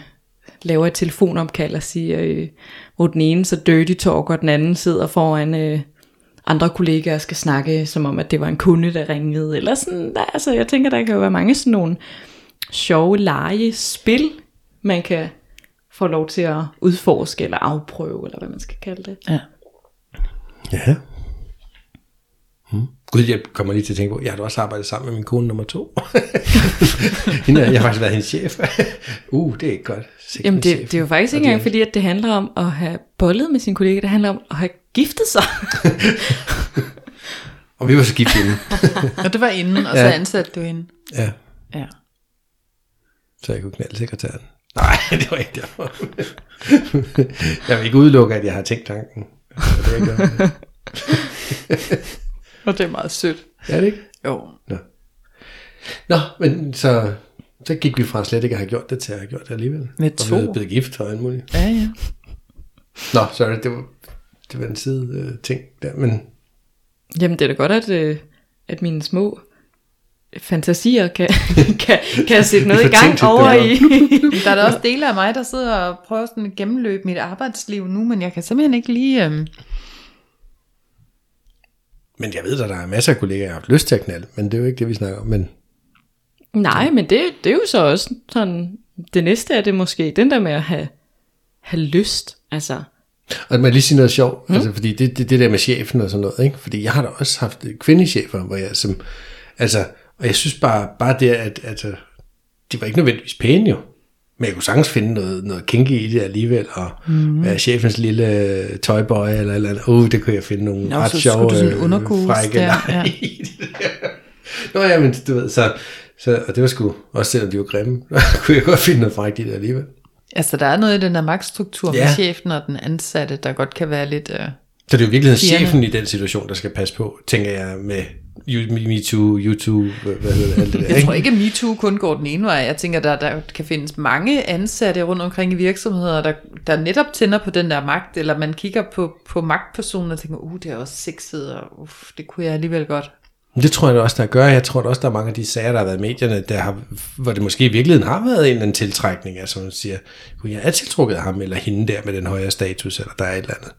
Speaker 4: laver et telefonopkald og siger, øh, hvor den ene så dirty talk, og den anden sidder foran øh, andre kollegaer og skal snakke, som om at det var en kunde, der ringede. Eller sådan, der, altså, jeg tænker, der kan jo være mange sådan nogle sjove legespil, man kan få lov til at udforske eller afprøve, eller hvad man skal kalde det.
Speaker 2: Ja.
Speaker 3: Ja. Hmm. Gud, jeg kommer lige til at tænke på, jeg har da også arbejdet sammen med min kone nummer to. Hende, jeg har faktisk været hendes chef. uh, det er ikke godt. Sikke
Speaker 4: Jamen
Speaker 3: en
Speaker 4: det,
Speaker 3: chef.
Speaker 4: det er jo faktisk ikke engang fordi, at det handler om at have bollet med sin kollega, det handler om at have giftet sig.
Speaker 3: Og vi var så gift inden.
Speaker 2: Og det var inden, og så
Speaker 3: Ja.
Speaker 2: ansatte du hende.
Speaker 3: ja,
Speaker 2: Ja.
Speaker 3: så jeg kunne knalde sekretæren. Nej, det var ikke derfor. jeg vil ikke udelukke, at jeg har tænkt tanken. Det er ikke.
Speaker 2: Og det er meget sødt.
Speaker 3: Er det ikke?
Speaker 2: Jo.
Speaker 3: Nå. Nå, men så, så gik vi fra slet ikke at have gjort det til at have gjort det alligevel.
Speaker 2: Med
Speaker 3: Og
Speaker 2: to.
Speaker 3: vi er blevet gift og alt muligt.
Speaker 2: Ja, ja.
Speaker 3: Nå, sorry, det var, det var en side øh, ting der, men
Speaker 4: Jamen det er da godt, at, øh, at mine små fantasier kan, kan, kan sætte noget i gang over i.
Speaker 2: Der er der også dele af mig, der sidder og prøver sådan at gennemløbe mit arbejdsliv nu, men jeg kan simpelthen ikke lige... Øhm,
Speaker 3: Men jeg ved, at der er masser af kollegaer, jeg har haft lyst til at knalde, men det er jo ikke det, vi snakker om. Men
Speaker 4: Nej, men det, det er jo så også sådan, det næste er det måske, den der med at have, have lyst, altså,
Speaker 3: Og jeg lige sige noget sjovt, mm. altså, fordi det, det, det der med chefen og sådan noget, ikke? fordi jeg har da også haft kvindechefer, hvor jeg som, altså, og jeg synes bare, bare det, at, at øh, de var ikke nødvendigvis pæne jo, men jeg kunne sagtens finde noget, noget kinky i det alligevel, og mm. være chefens lille tøjbøj eller eller andet, uh, det kunne jeg finde nogle
Speaker 2: Nå,
Speaker 3: ret
Speaker 2: så
Speaker 3: sjove øh, frække
Speaker 2: der, ja.
Speaker 3: i det der. Nå ja, men du ved, så, så, og det var sgu, også selvom de var grimme, kunne jeg godt finde noget frækt i det alligevel.
Speaker 2: altså, der er noget i den der magtstruktur
Speaker 3: Ja.
Speaker 2: med chefen og den ansatte, der godt kan være lidt... Øh,
Speaker 3: Så det er jo virkelig chefen i den situation, der skal passe på, tænker jeg, med MeToo, YouTube, hvad hedder det, alt det der,
Speaker 2: Jeg tror ikke, at MeToo kun går den ene vej. Jeg tænker, der, der kan findes mange ansatte rundt omkring i virksomheder, der, der netop tænder på den der magt, eller man kigger på, på magtpersonen og tænker, uh, det er også sexet, og uff, det kunne jeg alligevel godt.
Speaker 3: Det tror jeg også, der gør. Jeg tror også, der er mange af de sager, der har været i medierne, der har, hvor det måske i virkeligheden har været en eller anden tiltrækning. Altså man siger, "Gud, jeg er tiltrukket af ham eller hende der med den højere status, eller der er et eller andet.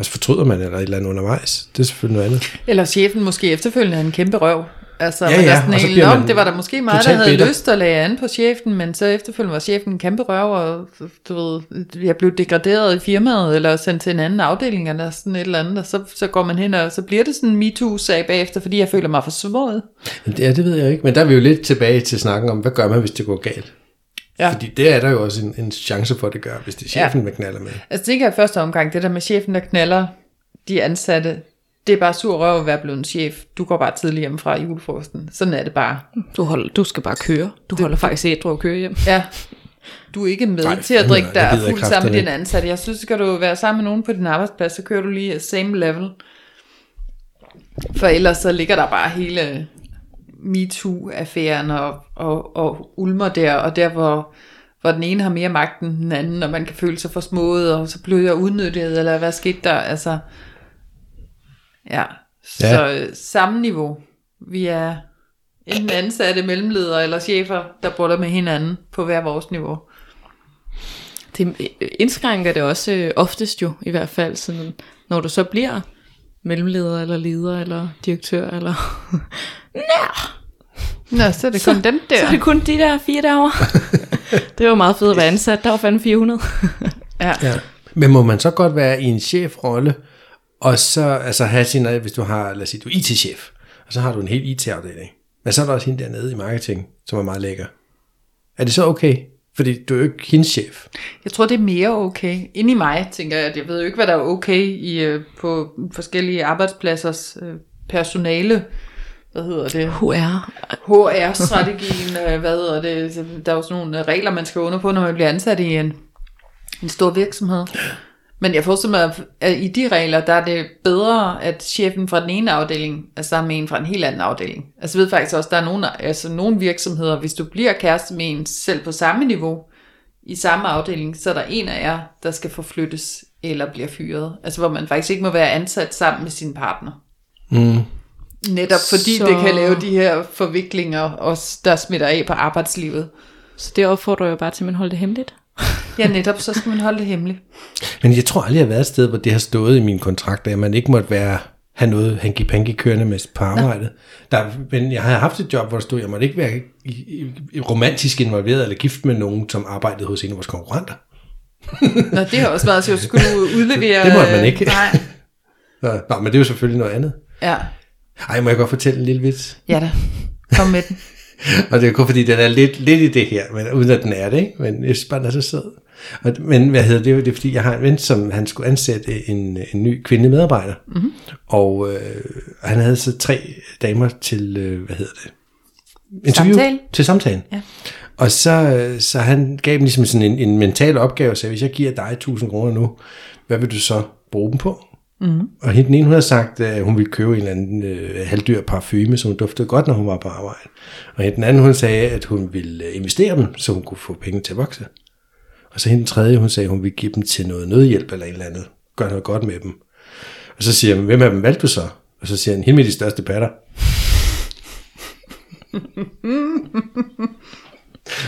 Speaker 3: Og så fortryder man eller et eller andet undervejs. Det er selvfølgelig noget andet.
Speaker 2: Eller chefen måske efterfølgende er en kæmpe røv. Altså,
Speaker 3: Ja,
Speaker 2: ja, der er sådan
Speaker 3: og så
Speaker 2: en,
Speaker 3: bliver
Speaker 2: "Nå,
Speaker 3: man
Speaker 2: det var der måske mig, der havde
Speaker 3: bitter."
Speaker 2: lyst at lage an på chefen, men så efterfølgende var chefen en kæmpe røv, og du ved, jeg blev degraderet i firmaet, eller sendt til en anden afdeling, eller sådan et eller andet, og så, så går man hen, og så bliver det sådan en MeToo-sag bagefter, fordi jeg føler mig.
Speaker 3: Men det, ja, det ved jeg ikke. Men der er vi jo lidt tilbage til snakken om, hvad gør man, hvis det går galt?
Speaker 2: Ja.
Speaker 3: Fordi det er der jo også en, en chance for, at det gør, hvis det er chefen, ja. man knaller med.
Speaker 2: Altså tænker jeg i første omgang, det der med chefen, der knaller de ansatte, det er bare sur røv at være blevet en chef. Du går bare tidligt hjem fra julefrokosten. Sådan er det bare.
Speaker 4: du, holder, du skal bare køre. Du holder faktisk ædru og køre hjem.
Speaker 2: Ja. Du er ikke med
Speaker 3: Nej,
Speaker 2: til at drikke
Speaker 3: det
Speaker 2: dig
Speaker 3: jeg
Speaker 2: fuld sammen med din ansatte. Jeg synes, skal du være sammen med nogen på din arbejdsplads, så kører du lige same level. For ellers så ligger der bare hele MeToo-affæren og, og, og ulmer der, og der hvor, hvor den ene har mere magt end den anden, og man kan føle sig forsmået, og så blev jeg udnyttet, eller hvad skete der? Altså, ja. Så
Speaker 3: Ja.
Speaker 2: ja. samme niveau. Vi er enten ansatte, mellemledere eller chefer, der bruger med hinanden på hver vores niveau.
Speaker 4: Det indskrænker det også øh, oftest jo, i hvert fald, sådan, når du så bliver mellemleder, eller leder, eller direktør, eller...
Speaker 2: Nå, så er det kun dem
Speaker 4: Så er
Speaker 2: der.
Speaker 4: det kun de der fire derovre. det var meget fedt at være ansat. Der var fandme 400.
Speaker 2: Ja.
Speaker 3: Ja. Men må man så godt være i en chefrolle, og så altså have sin, hvis du har, lad os sige, du er IT-chef, og så har du en hel IT-afdeling, men så er der også hende dernede i marketing, som er meget lækker. Er det så okay? Fordi du er jo ikke hendes chef.
Speaker 2: Jeg tror, det er mere okay. Inde i mig, tænker jeg, at jeg ved jo ikke, hvad der er okay i, øh, på forskellige arbejdspladsers øh, personale. Hvad hedder det?
Speaker 4: HR.
Speaker 2: HR-strategien, øh, hvad hedder det? Der er jo sådan nogle regler, man skal under på, når man bliver ansat i en, en stor virksomhed. Men jeg forestiller mig, at i de regler, der er det bedre, at chefen fra den ene afdeling er sammen med en fra en helt anden afdeling. Altså jeg ved faktisk også, der er nogle, altså nogle virksomheder, hvis du bliver kæreste med en selv på samme niveau, i samme afdeling, så er der en af jer, der skal forflyttes eller bliver fyret. Altså hvor man faktisk ikke må være ansat sammen med sin partner.
Speaker 3: Mm.
Speaker 2: Netop fordi
Speaker 4: så...
Speaker 2: det kan lave de her forviklinger, også der smitter af på arbejdslivet.
Speaker 4: Så det opfordrer jeg bare til, at man holder det hemmeligt.
Speaker 2: Ja, netop, så skal man holde det hemmeligt.
Speaker 3: Men jeg tror aldrig, jeg har været et sted, hvor det har stået i min kontrakt, at man ikke måtte være, have noget hanky-panky kørende med på arbejdet. Der, men jeg har haft et job, hvor der stod, at jeg måtte ikke være romantisk involveret eller gift med nogen, som arbejdede hos en af vores konkurrenter.
Speaker 2: Nå, det har også været, så skulle udlevere...
Speaker 3: Det måtte man ikke.
Speaker 2: Nej,
Speaker 3: Nå, nå, men det er jo selvfølgelig noget andet.
Speaker 2: ja.
Speaker 3: Ej, må jeg godt fortælle en lille vits?
Speaker 2: Ja da, kom med den.
Speaker 3: Og det er kun fordi, den er lidt, lidt i det her, men uden at den er det, ikke? Men jeg synes bare, den er så sød. Og, men hvad hedder det? Det er fordi, jeg har en ven, som han skulle ansætte en, en ny kvindelig medarbejder. Mm-hmm. Og øh, han havde så tre damer til, øh, hvad hedder det?
Speaker 2: Samtale?
Speaker 3: Til samtalen.
Speaker 2: Ja.
Speaker 3: Og så, så han gav dem ligesom sådan en, en mental opgave, og sagde, hvis jeg giver dig 1000 kroner nu, hvad vil du så bruge dem på? Mm. Og hende den ene, hun havde sagt, at hun ville købe en eller anden øh, halvdyr parfume, som duftede godt, når hun var på arbejde. Og hende den anden, hun sagde, at hun ville øh, investere dem, så hun kunne få penge til at vokse. Og så hende den tredje, hun sagde, hun ville give dem til noget nødhjælp eller et eller andet. Gøre noget godt med dem. Og så siger han, hvem af dem valgte du så? Og så siger han, hende med de største patter.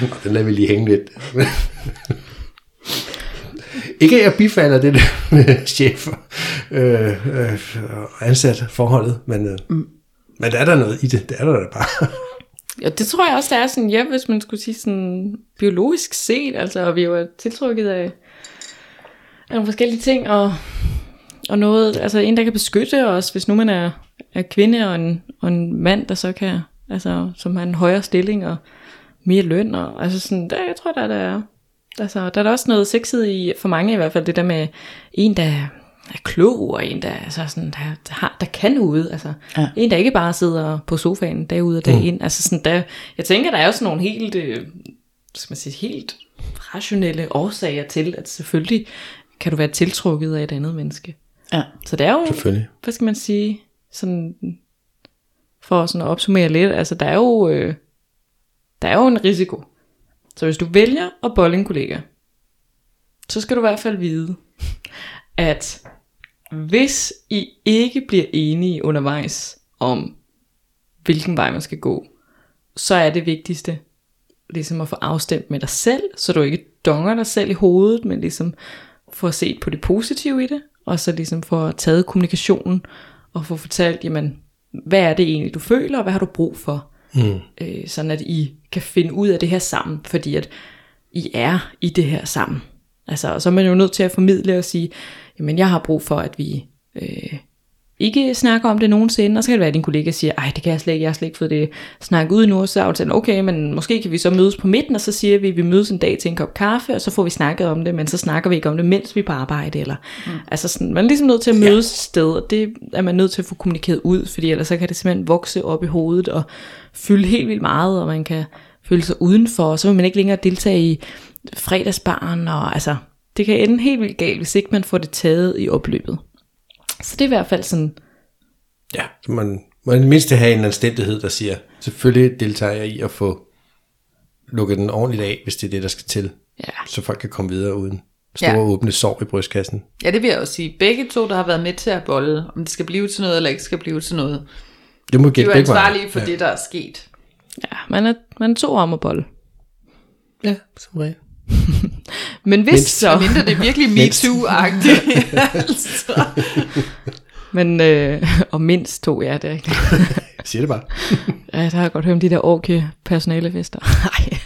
Speaker 3: Nå, den lader vi lige hænge lidt. Ikke at jeg bifalder det der med chef øh, øh, og ansat forholdet, men, øh, mm. men der er der noget i det. Det er der bare.
Speaker 4: Ja, det tror jeg også, der er sådan, ja, hvis man skulle sige sådan biologisk set, altså, og vi er jo tiltrukket af, af nogle forskellige ting, og, og noget, altså en, der kan beskytte os, hvis nu man er, er kvinde og en, og en mand, der så kan, altså, som har en højere stilling og mere løn, og altså sådan, der, jeg tror, der, der er, altså, der er der også noget sexet i, for mange i hvert fald, det der med en, der er klog, og en, der, altså sådan, der, der, har, der kan ude. Altså, ja. En, der ikke bare sidder på sofaen dag ud og dag mm. ind. Altså sådan, der, jeg tænker, der er jo sådan nogle helt, øh, skal man sige, helt rationelle årsager til, at selvfølgelig kan du være tiltrukket af et andet menneske.
Speaker 2: Ja.
Speaker 4: Så det er jo,
Speaker 3: Selvfølgelig.
Speaker 4: hvad skal man sige, sådan, for sådan at opsummere lidt, altså der er jo, øh, der er jo en risiko. Så hvis du vælger at bolle en kollega, så skal du i hvert fald vide, at hvis I ikke bliver enige undervejs om, hvilken vej man skal gå, så er det vigtigste ligesom at få afstemt med dig selv, så du ikke donger dig selv i hovedet, men ligesom få set på det positive i det, og så ligesom få taget kommunikationen, og få fortalt, jamen, hvad er det egentlig, du føler, og hvad har du brug for?
Speaker 3: Mm.
Speaker 4: Øh, sådan at I kan finde ud af det her sammen, fordi at I er i det her sammen. Altså, og så er man jo nødt til at formidle og sige, jamen jeg har brug for, at vi øh, ikke snakker om det nogensinde, og så kan det være, at din kollega siger, ej, det kan jeg slet ikke, jeg har slet ikke fået det snakket ud nu, og så er aftalen, okay, men måske kan vi så mødes på midten, og så siger vi, at vi mødes en dag til en kop kaffe, og så får vi snakket om det, men så snakker vi ikke om det, mens vi er på arbejde, eller, mm. altså sådan, man er ligesom nødt til at mødes ja. sted, og det er man nødt til at få kommunikeret ud, fordi ellers så kan det simpelthen vokse op i hovedet, og fylde helt vildt meget, og man kan føle sig udenfor, og så vil man ikke længere deltage i fredagsbarn, og altså, det kan ende helt vildt galt, hvis ikke man får det taget i opløbet. Så det er i hvert fald sådan,
Speaker 3: Ja, så man må i det mindste have en anstændighed, der siger, selvfølgelig deltager jeg i at få lukket den ordentligt af, hvis det er det, der skal til.
Speaker 4: ja,
Speaker 3: Så folk kan komme videre uden store
Speaker 2: Ja.
Speaker 3: åbne sår i brystkassen.
Speaker 2: Ja, det vil jeg også sige. Begge to, der har været med til at bolle, om det skal blive til noget eller ikke skal blive til noget.
Speaker 3: Det må
Speaker 2: De er ansvarlige for ja. det, der er sket.
Speaker 4: ja man, er, man er to om at bolle.
Speaker 3: Ja, som regel.
Speaker 4: Men hvis
Speaker 3: Mindst.
Speaker 4: så,
Speaker 2: Mindre det er virkelig MeToo-agtigt. altså.
Speaker 4: men, øh, og mindst to, ja, det er ikke
Speaker 3: Jeg siger det bare.
Speaker 4: Ja, der har jeg godt hørt om de der orke personalefester. Nej.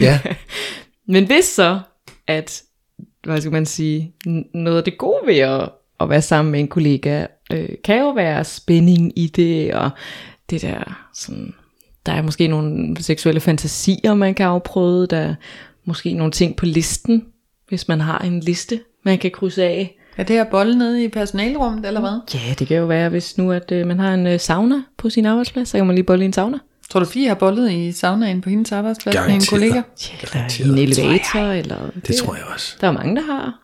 Speaker 3: Ja,
Speaker 4: Men hvis så, at, hvad skal man sige, noget af det gode ved at, at være sammen med en kollega, øh, kan jo være spænding i det, og det der sådan, der er måske nogle seksuelle fantasier, man kan afprøve, der er måske nogle ting på listen, hvis man har en liste, man kan krydse af.
Speaker 2: Er det her bolle nede i personalrummet, eller hvad?
Speaker 4: Ja, det kan jo være, hvis nu at øh, man har en øh, sauna på sin arbejdsplads, så kan man lige bolle i en sauna.
Speaker 2: Tror du, Fie har bollet i saunaen på hendes arbejdsplads med en
Speaker 3: Garanteret.
Speaker 2: kollega?
Speaker 4: Ja, eller i en elevator, eller...
Speaker 3: det tror jeg også.
Speaker 4: Der er mange, der har.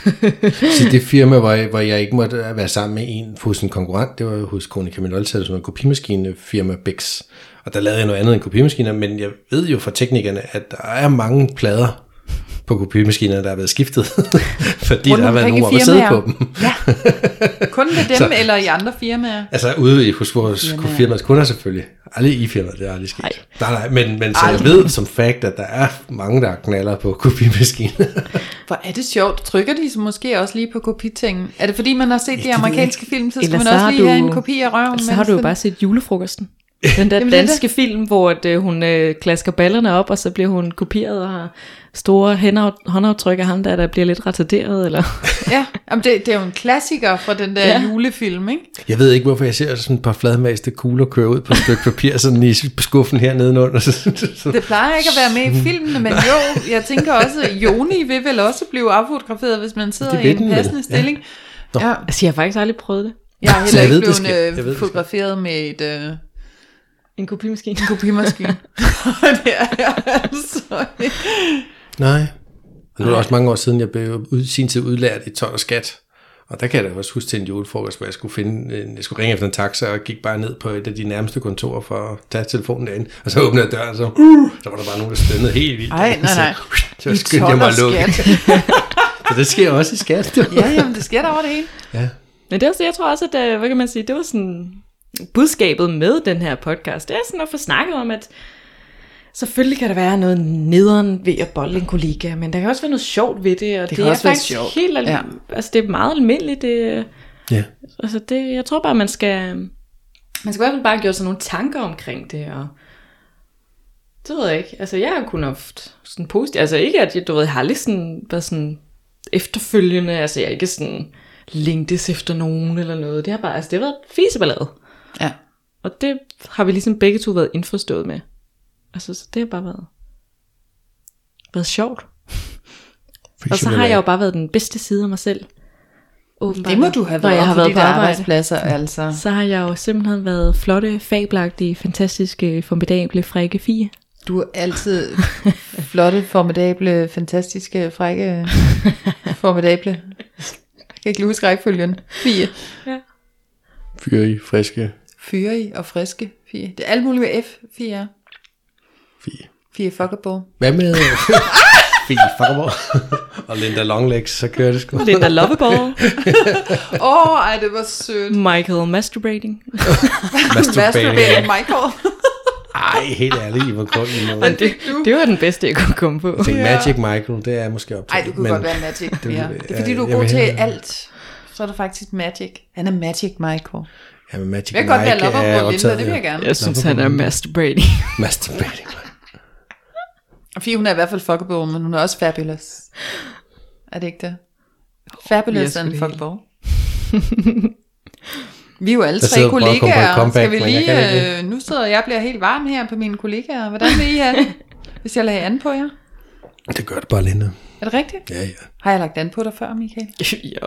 Speaker 3: Så det firma, hvor jeg, hvor jeg ikke måtte være sammen med en hos en konkurrent, det var jo hos Konica Minolta, som en kopimaskine firma Bex. Og der lavede jeg noget andet end kopimaskiner, men jeg ved jo fra teknikerne, at der er mange plader på kopimaskinerne, der har været skiftet, fordi
Speaker 2: Rundt
Speaker 3: der har været nogen at sidde
Speaker 2: firmaer.
Speaker 3: på dem.
Speaker 2: Ja. Kun ved dem,
Speaker 3: Så-
Speaker 2: eller i andre firmaer?
Speaker 3: Altså ude i, hos vores
Speaker 2: Firmaer.
Speaker 3: firmas kunder selvfølgelig. Aldrig i firmaet, det er aldrig sket.
Speaker 4: Nej.
Speaker 3: Nej, men, men så jeg
Speaker 2: Aldrig.
Speaker 3: ved som fact, at der er mange, der knaller på kopimaskiner.
Speaker 2: Hvor er det sjovt. Trykker de så måske også lige på kopitingen? Er det fordi, man har set de amerikanske film, så skal
Speaker 4: Eller
Speaker 2: man
Speaker 4: så
Speaker 2: også lige
Speaker 4: du-
Speaker 2: have en kopi af røven?
Speaker 4: Så har du jo bare set julefrokosten. Den der
Speaker 2: Jamen, det
Speaker 4: danske film, hvor at, øh, hun øh, klasker ballerne op, og så bliver hun kopieret og har store hænder- håndaftryk af ham der, der bliver lidt retarderet. Eller...
Speaker 2: Ja, jamen det, det er jo en klassiker fra den der
Speaker 4: Ja.
Speaker 2: julefilm, ikke?
Speaker 3: Jeg ved ikke, hvorfor jeg ser sådan et par fladmaste kugler køre ud på et stykke papir, sådan i skuffen her nedenunder.
Speaker 2: Det plejer ikke at være med i filmene, men jo, jeg tænker også, at Joni vil vel også blive affotograferet, hvis man sidder
Speaker 3: Det
Speaker 2: i en passende
Speaker 3: ja.
Speaker 2: stilling. Ja. ja.
Speaker 4: Altså, jeg har faktisk aldrig prøvet det.
Speaker 2: Jeg
Speaker 3: Så
Speaker 2: heller ikke
Speaker 3: det
Speaker 2: blevet øh,
Speaker 3: det
Speaker 2: fotograferet med et øh,
Speaker 4: En kopimaskine.
Speaker 2: en kopimaskine. det er jeg altså ikke.
Speaker 3: nej. Og nu er det også mange år siden, jeg blev ud, sin tid udlært i tolv og skat. Og der kan jeg da også huske til en julefrokost, hvor jeg skulle, finde, en- jeg skulle ringe efter en taxa, og gik bare ned på et af de nærmeste kontorer for at tage telefonen derinde. Og så åbnede jeg døren, og så, uh, så var der bare nogen, der stønnede helt vildt.
Speaker 2: Ej, nej, nej.
Speaker 3: Så
Speaker 2: I
Speaker 3: skyndte jeg mig at lukke.
Speaker 2: skat.
Speaker 3: Så det sker også i skat.
Speaker 2: Ja, jamen det sker der over det hele.
Speaker 3: ja.
Speaker 4: Men det er også, jeg tror også, at, øh, hvad kan man sige, det var sådan, budskabet med den her podcast, det er sådan at få snakket om, at selvfølgelig kan der være noget nederen ved at bolle en kollega, men der kan også være noget sjovt ved det, og det, det er faktisk
Speaker 2: sjovt.
Speaker 4: helt, al-
Speaker 2: Ja.
Speaker 4: altså det er meget almindeligt, det,
Speaker 3: Ja.
Speaker 4: altså det, jeg tror bare, man skal, man skal i hvert fald bare gøre sig nogle tanker omkring det, og det ved jeg ikke, altså jeg har kun haft sådan positivt, altså ikke at jeg, du ved, jeg har aldrig sådan været sådan efterfølgende, altså jeg er ikke sådan længtes efter nogen eller noget, det har bare, altså det har været fiseballade.
Speaker 2: Ja.
Speaker 4: Og det har vi ligesom begge to været indforstået med. Altså, så det har bare været, været sjovt. Og så har jeg jo bare været den bedste side af mig selv. Åbenbart,
Speaker 2: Det må du have været,
Speaker 4: jeg har
Speaker 2: på
Speaker 4: været på
Speaker 2: arbejdspladser, altså.
Speaker 4: Så har jeg jo simpelthen været flotte, fabelagtige, fantastiske, formidable, frække fie.
Speaker 2: Du er altid flotte, formidable, fantastiske, frække, formidable. Jeg kan ikke huske rækkefølgen. Fie.
Speaker 3: Fyre i friske
Speaker 2: Fyre og friske. Fie. Det er alt muligt med F. Fie er.
Speaker 3: fie.
Speaker 2: Fie fuckable.
Speaker 3: Hvad med... Fie fuckerborg. og Linda Longlegs, så kører det sgu.
Speaker 4: Linda Loveball.
Speaker 2: Åh, oh, ej, det var sødt.
Speaker 4: Michael Masturbating.
Speaker 2: Masturbating Michael.
Speaker 3: Ej, helt ærligt, I var godt i
Speaker 4: Men
Speaker 3: noget.
Speaker 4: det, det var den bedste, jeg kunne komme på.
Speaker 3: Jeg tænkte, Magic Michael, det er måske op til.
Speaker 2: Ej, du kunne godt være Magic.
Speaker 3: det-
Speaker 2: ja. Det er fordi, du er god til
Speaker 3: hellere-
Speaker 2: alt. Så er du faktisk Magic. Han er Magic Michael.
Speaker 3: Ja, men Magic
Speaker 2: Jeg kan godt være
Speaker 3: Mike er
Speaker 2: på Linda,
Speaker 3: optaget,
Speaker 2: det vil jeg gerne.
Speaker 4: Jeg synes, han er masturbating.
Speaker 3: Masturbating.
Speaker 2: Og Fie, hun er i hvert fald fuckable, men hun er også fabulous. Er det ikke det? Fabulous
Speaker 4: Jeg
Speaker 2: and fuckable. Vi er jo alle tre kollegaer.
Speaker 3: comeback,
Speaker 2: Skal vi lige... Øh, nu sidder jeg bliver helt varm her på mine kollegaer. Hvordan vil I have det, hvis jeg lagde an på jer?
Speaker 3: Det gør det bare, Linda.
Speaker 2: Er det rigtigt?
Speaker 3: Ja, ja.
Speaker 2: Har jeg lagt an på dig før, Michael?
Speaker 4: ja.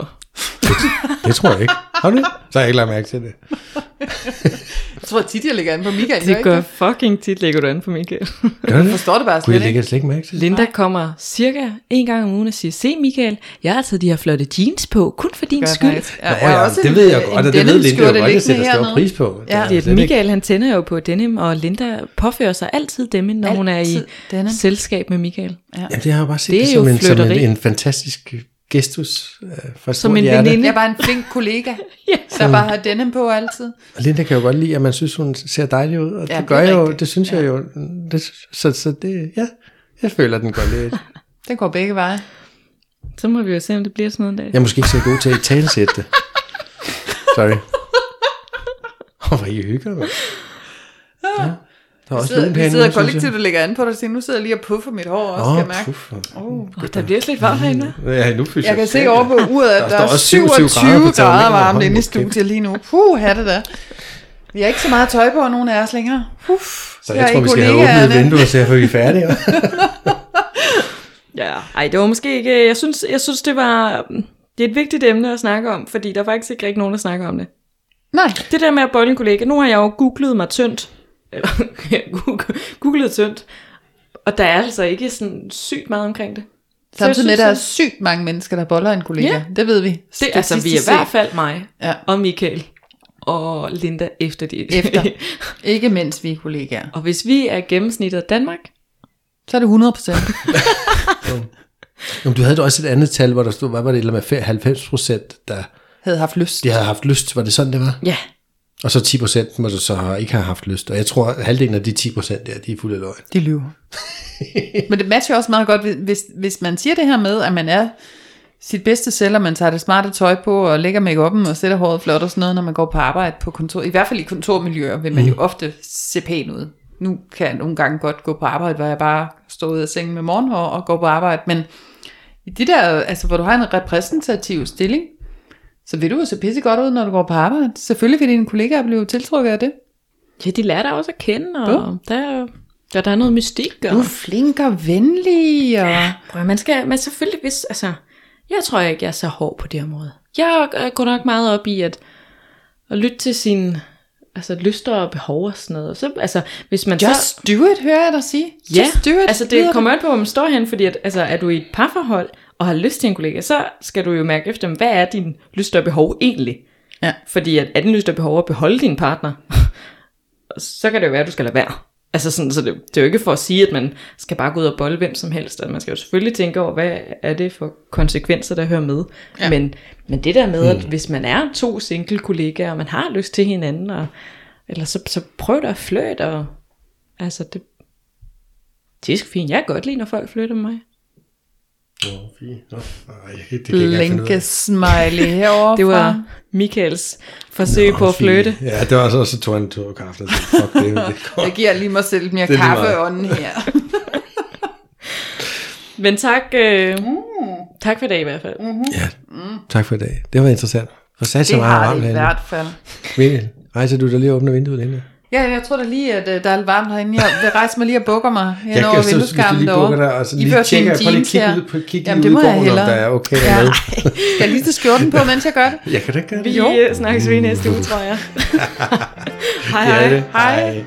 Speaker 3: Det tror jeg ikke. Har du det? Så har jeg ikke lagt mærke til det.
Speaker 2: Jeg tror tit, jeg lægger an på Michael.
Speaker 4: Det
Speaker 2: gør ikke
Speaker 4: fucking tit, lægger du an på Michael.
Speaker 3: Gør det?
Speaker 2: Jeg forstår det bare
Speaker 3: Kunne jeg
Speaker 2: slet
Speaker 3: lægge
Speaker 2: ikke.
Speaker 3: slet ikke mærke til?
Speaker 4: Linda kommer cirka en gang om ugen og siger, se Michael, jeg har taget de her flotte jeans på, kun for din
Speaker 2: Gør jeg
Speaker 4: skyld.
Speaker 2: Jeg,
Speaker 3: Nå,
Speaker 2: jeg
Speaker 3: ja,
Speaker 2: også
Speaker 3: det
Speaker 2: en-
Speaker 3: ved jeg godt, og det ved Linda jo godt, jeg sætter
Speaker 2: hernede.
Speaker 3: pris på.
Speaker 2: Ja.
Speaker 4: Det er,
Speaker 3: slet
Speaker 4: Michael han tænder jo på denim, og Linda påfører sig altid denim, når hun er i
Speaker 2: Altid denim.
Speaker 4: selskab med Michael.
Speaker 3: Jamen, det har jeg bare set
Speaker 4: Det
Speaker 3: det,
Speaker 4: er
Speaker 3: som,
Speaker 4: jo
Speaker 3: en, som en, en fantastisk gestus øh, fra
Speaker 4: Som en
Speaker 3: hjerte.
Speaker 4: veninde.
Speaker 2: Jeg er bare en flink kollega,
Speaker 4: Ja.
Speaker 2: der bare har denim på altid.
Speaker 3: Og Linda kan jo godt lide, at man synes, hun ser dejlig ud, og
Speaker 2: Ja,
Speaker 3: ja,
Speaker 2: det
Speaker 3: det gør jeg jo, det synes jeg jo. Det, så, så det, ja, jeg føler, den går lidt.
Speaker 2: Det går begge veje.
Speaker 4: Så må vi jo se, om det bliver sådan noget en dag.
Speaker 3: Jeg er måske ikke så god til at talsætte det. Sorry. Åh, hvor I hygger, mand. Der er
Speaker 2: Vi
Speaker 3: også
Speaker 2: sidder, vi sidder kollektivt og lægger an på dig og siger, nu sidder jeg lige og puffer mit hår også,
Speaker 3: jeg.
Speaker 2: skal jeg
Speaker 3: Åh,
Speaker 2: mærke.
Speaker 3: puff.
Speaker 2: Oh.
Speaker 4: Oh, der bliver lidt varmt herinde.
Speaker 3: Ja, nu fyser
Speaker 2: Jeg kan se over på uret, at
Speaker 3: Der
Speaker 2: der, er
Speaker 3: også
Speaker 2: 27
Speaker 3: 27 grader
Speaker 2: grader, varmt inde i studiet lige nu. Puh, er det da. Vi har ikke så meget tøj på, nogen af os længere. Uff,
Speaker 3: Så jeg tror, vi skal have åbnet vinduet, så vi er færdige.
Speaker 4: Ja, ej, det var måske ikke... Jeg synes, jeg synes det var... Det er et vigtigt emne at snakke om, fordi der er faktisk ikke rigtig nogen, der snakker om det.
Speaker 2: Nej,
Speaker 4: Det der med at bolle en kollega, nu har jeg jo googlet mig tyndt. Eller, googlet tyndt. Og der er altså ikke sådan sygt meget omkring det.
Speaker 2: Samtidig med, at
Speaker 4: synes,
Speaker 2: der er sygt mange mennesker, der boller en kollega.
Speaker 4: Ja.
Speaker 2: Det ved vi.
Speaker 4: Det, altså, vi er i hvert fald mig
Speaker 2: Ja.
Speaker 4: og Michael og Linda efter de.
Speaker 2: Efter. Ikke mens vi er kollegaer.
Speaker 4: og hvis vi er gennemsnittet af Danmark,
Speaker 2: Så er det 100 procent.
Speaker 3: Jamen, du havde da også et andet tal, hvor der stod, hvad var det, eller med 90 procent, der
Speaker 2: Havde haft lyst.
Speaker 3: de havde haft lyst. Var det sådan, det var?
Speaker 4: ja,
Speaker 3: Og så 10 procent må du så ikke have haft lyst. Og jeg tror, at halvdelen af de 10 procent der, de er fulde af løgn.
Speaker 2: De lyver. Men det matcher også meget godt, hvis, hvis man siger det her med, at man er sit bedste selv, og man tager det smarte tøj på, og lægger make og sætter håret flot og sådan noget, når man går på arbejde på kontor. I hvert fald i kontormiljøer vil man jo ofte se pæn ud. Nu kan jeg nogle gange godt gå på arbejde, hvor jeg bare står ud af sengen med morgenhår og går på arbejde, men i det der, altså hvor du har en repræsentativ stilling, så vil du jo se pisse godt ud, når du går på arbejde. Selvfølgelig vil dine kollegaer blive tiltrukket af det.
Speaker 4: ja, de lærer dig også at kende, og
Speaker 2: Ja.
Speaker 4: der, er- der, der er noget mystik. Og,
Speaker 2: Du er flink og venlig, og...
Speaker 4: Prøv, at- man skal, man selvfølgelig, hvis, altså, jeg tror ikke, jeg er så hård på det område. Jeg går nok meget op i at, at lytte til sine altså, lyster og behov og sådan noget. Så, altså, hvis man så,
Speaker 2: Just do it, hører jeg dig sige.
Speaker 4: Ja,
Speaker 2: Just do it.
Speaker 4: altså det kommer an på, hvor man står hen, fordi at, altså, er du i et parforhold og har lyst til en kollega, så skal du jo mærke efter, hvad er din lyst og behov egentlig?
Speaker 2: Ja.
Speaker 4: Fordi at, er din lyst og behov at beholde din partner, så kan det jo være, at du skal lade være. Altså sådan, så det, det er jo ikke for at sige, at man skal bare gå ud og bolle hvem som helst. Altså, man skal jo selvfølgelig tænke over, hvad er det for konsekvenser, der hører med. Ja. Men, men det der med, at hvis man er to single kollegaer, og man har lyst til hinanden, og, eller så, så prøv da at flytte, og altså det, det er fint. Jeg kan godt lide, når folk flytter med mig.
Speaker 3: Det.
Speaker 2: Blinke-smiley herovre
Speaker 4: Det var Michaels forsøg
Speaker 3: Nå,
Speaker 4: på at flytte.
Speaker 3: Ja, det var så, så tog han en tur kaffe. og Fuck det, det går.
Speaker 2: Jeg giver lige mig selv mere
Speaker 3: Det er lige
Speaker 2: kaffe i ånden her.
Speaker 4: Men tak, øh, tak for i dag i hvert fald.
Speaker 3: Ja, tak for i dag. Det var interessant. For sat så
Speaker 2: Det
Speaker 3: meget
Speaker 2: har
Speaker 3: varmt
Speaker 2: det i
Speaker 3: herinde.
Speaker 2: hvert fald.
Speaker 3: Mikkel, rejser du der lige og åbner vinduet inde?
Speaker 2: Ja, jeg tror da lige, at øh, der er lidt varmt herinde. Jeg vil rejse mig lige og bukker mig hen
Speaker 3: Jeg
Speaker 2: over
Speaker 3: kan
Speaker 2: vindueskarmen
Speaker 3: lige
Speaker 2: derovre.
Speaker 3: bukker der, og så
Speaker 2: I
Speaker 3: lige
Speaker 2: fører
Speaker 3: tjekker, prøv lige kigge ud, på, kigge
Speaker 2: Jamen, det
Speaker 3: ud i
Speaker 2: må jeg
Speaker 3: gården, om
Speaker 2: hellere.
Speaker 3: der er okay
Speaker 2: Ja.
Speaker 3: dernede.
Speaker 2: Skal jeg lige tage skjorten på, mens jeg gør det?
Speaker 3: Jeg kan da ikke gøre det.
Speaker 4: Vi øh, snakkes ved næste uge, tror jeg. hej
Speaker 3: Ja,
Speaker 4: hej.
Speaker 3: det.
Speaker 2: Hej.
Speaker 3: Hej.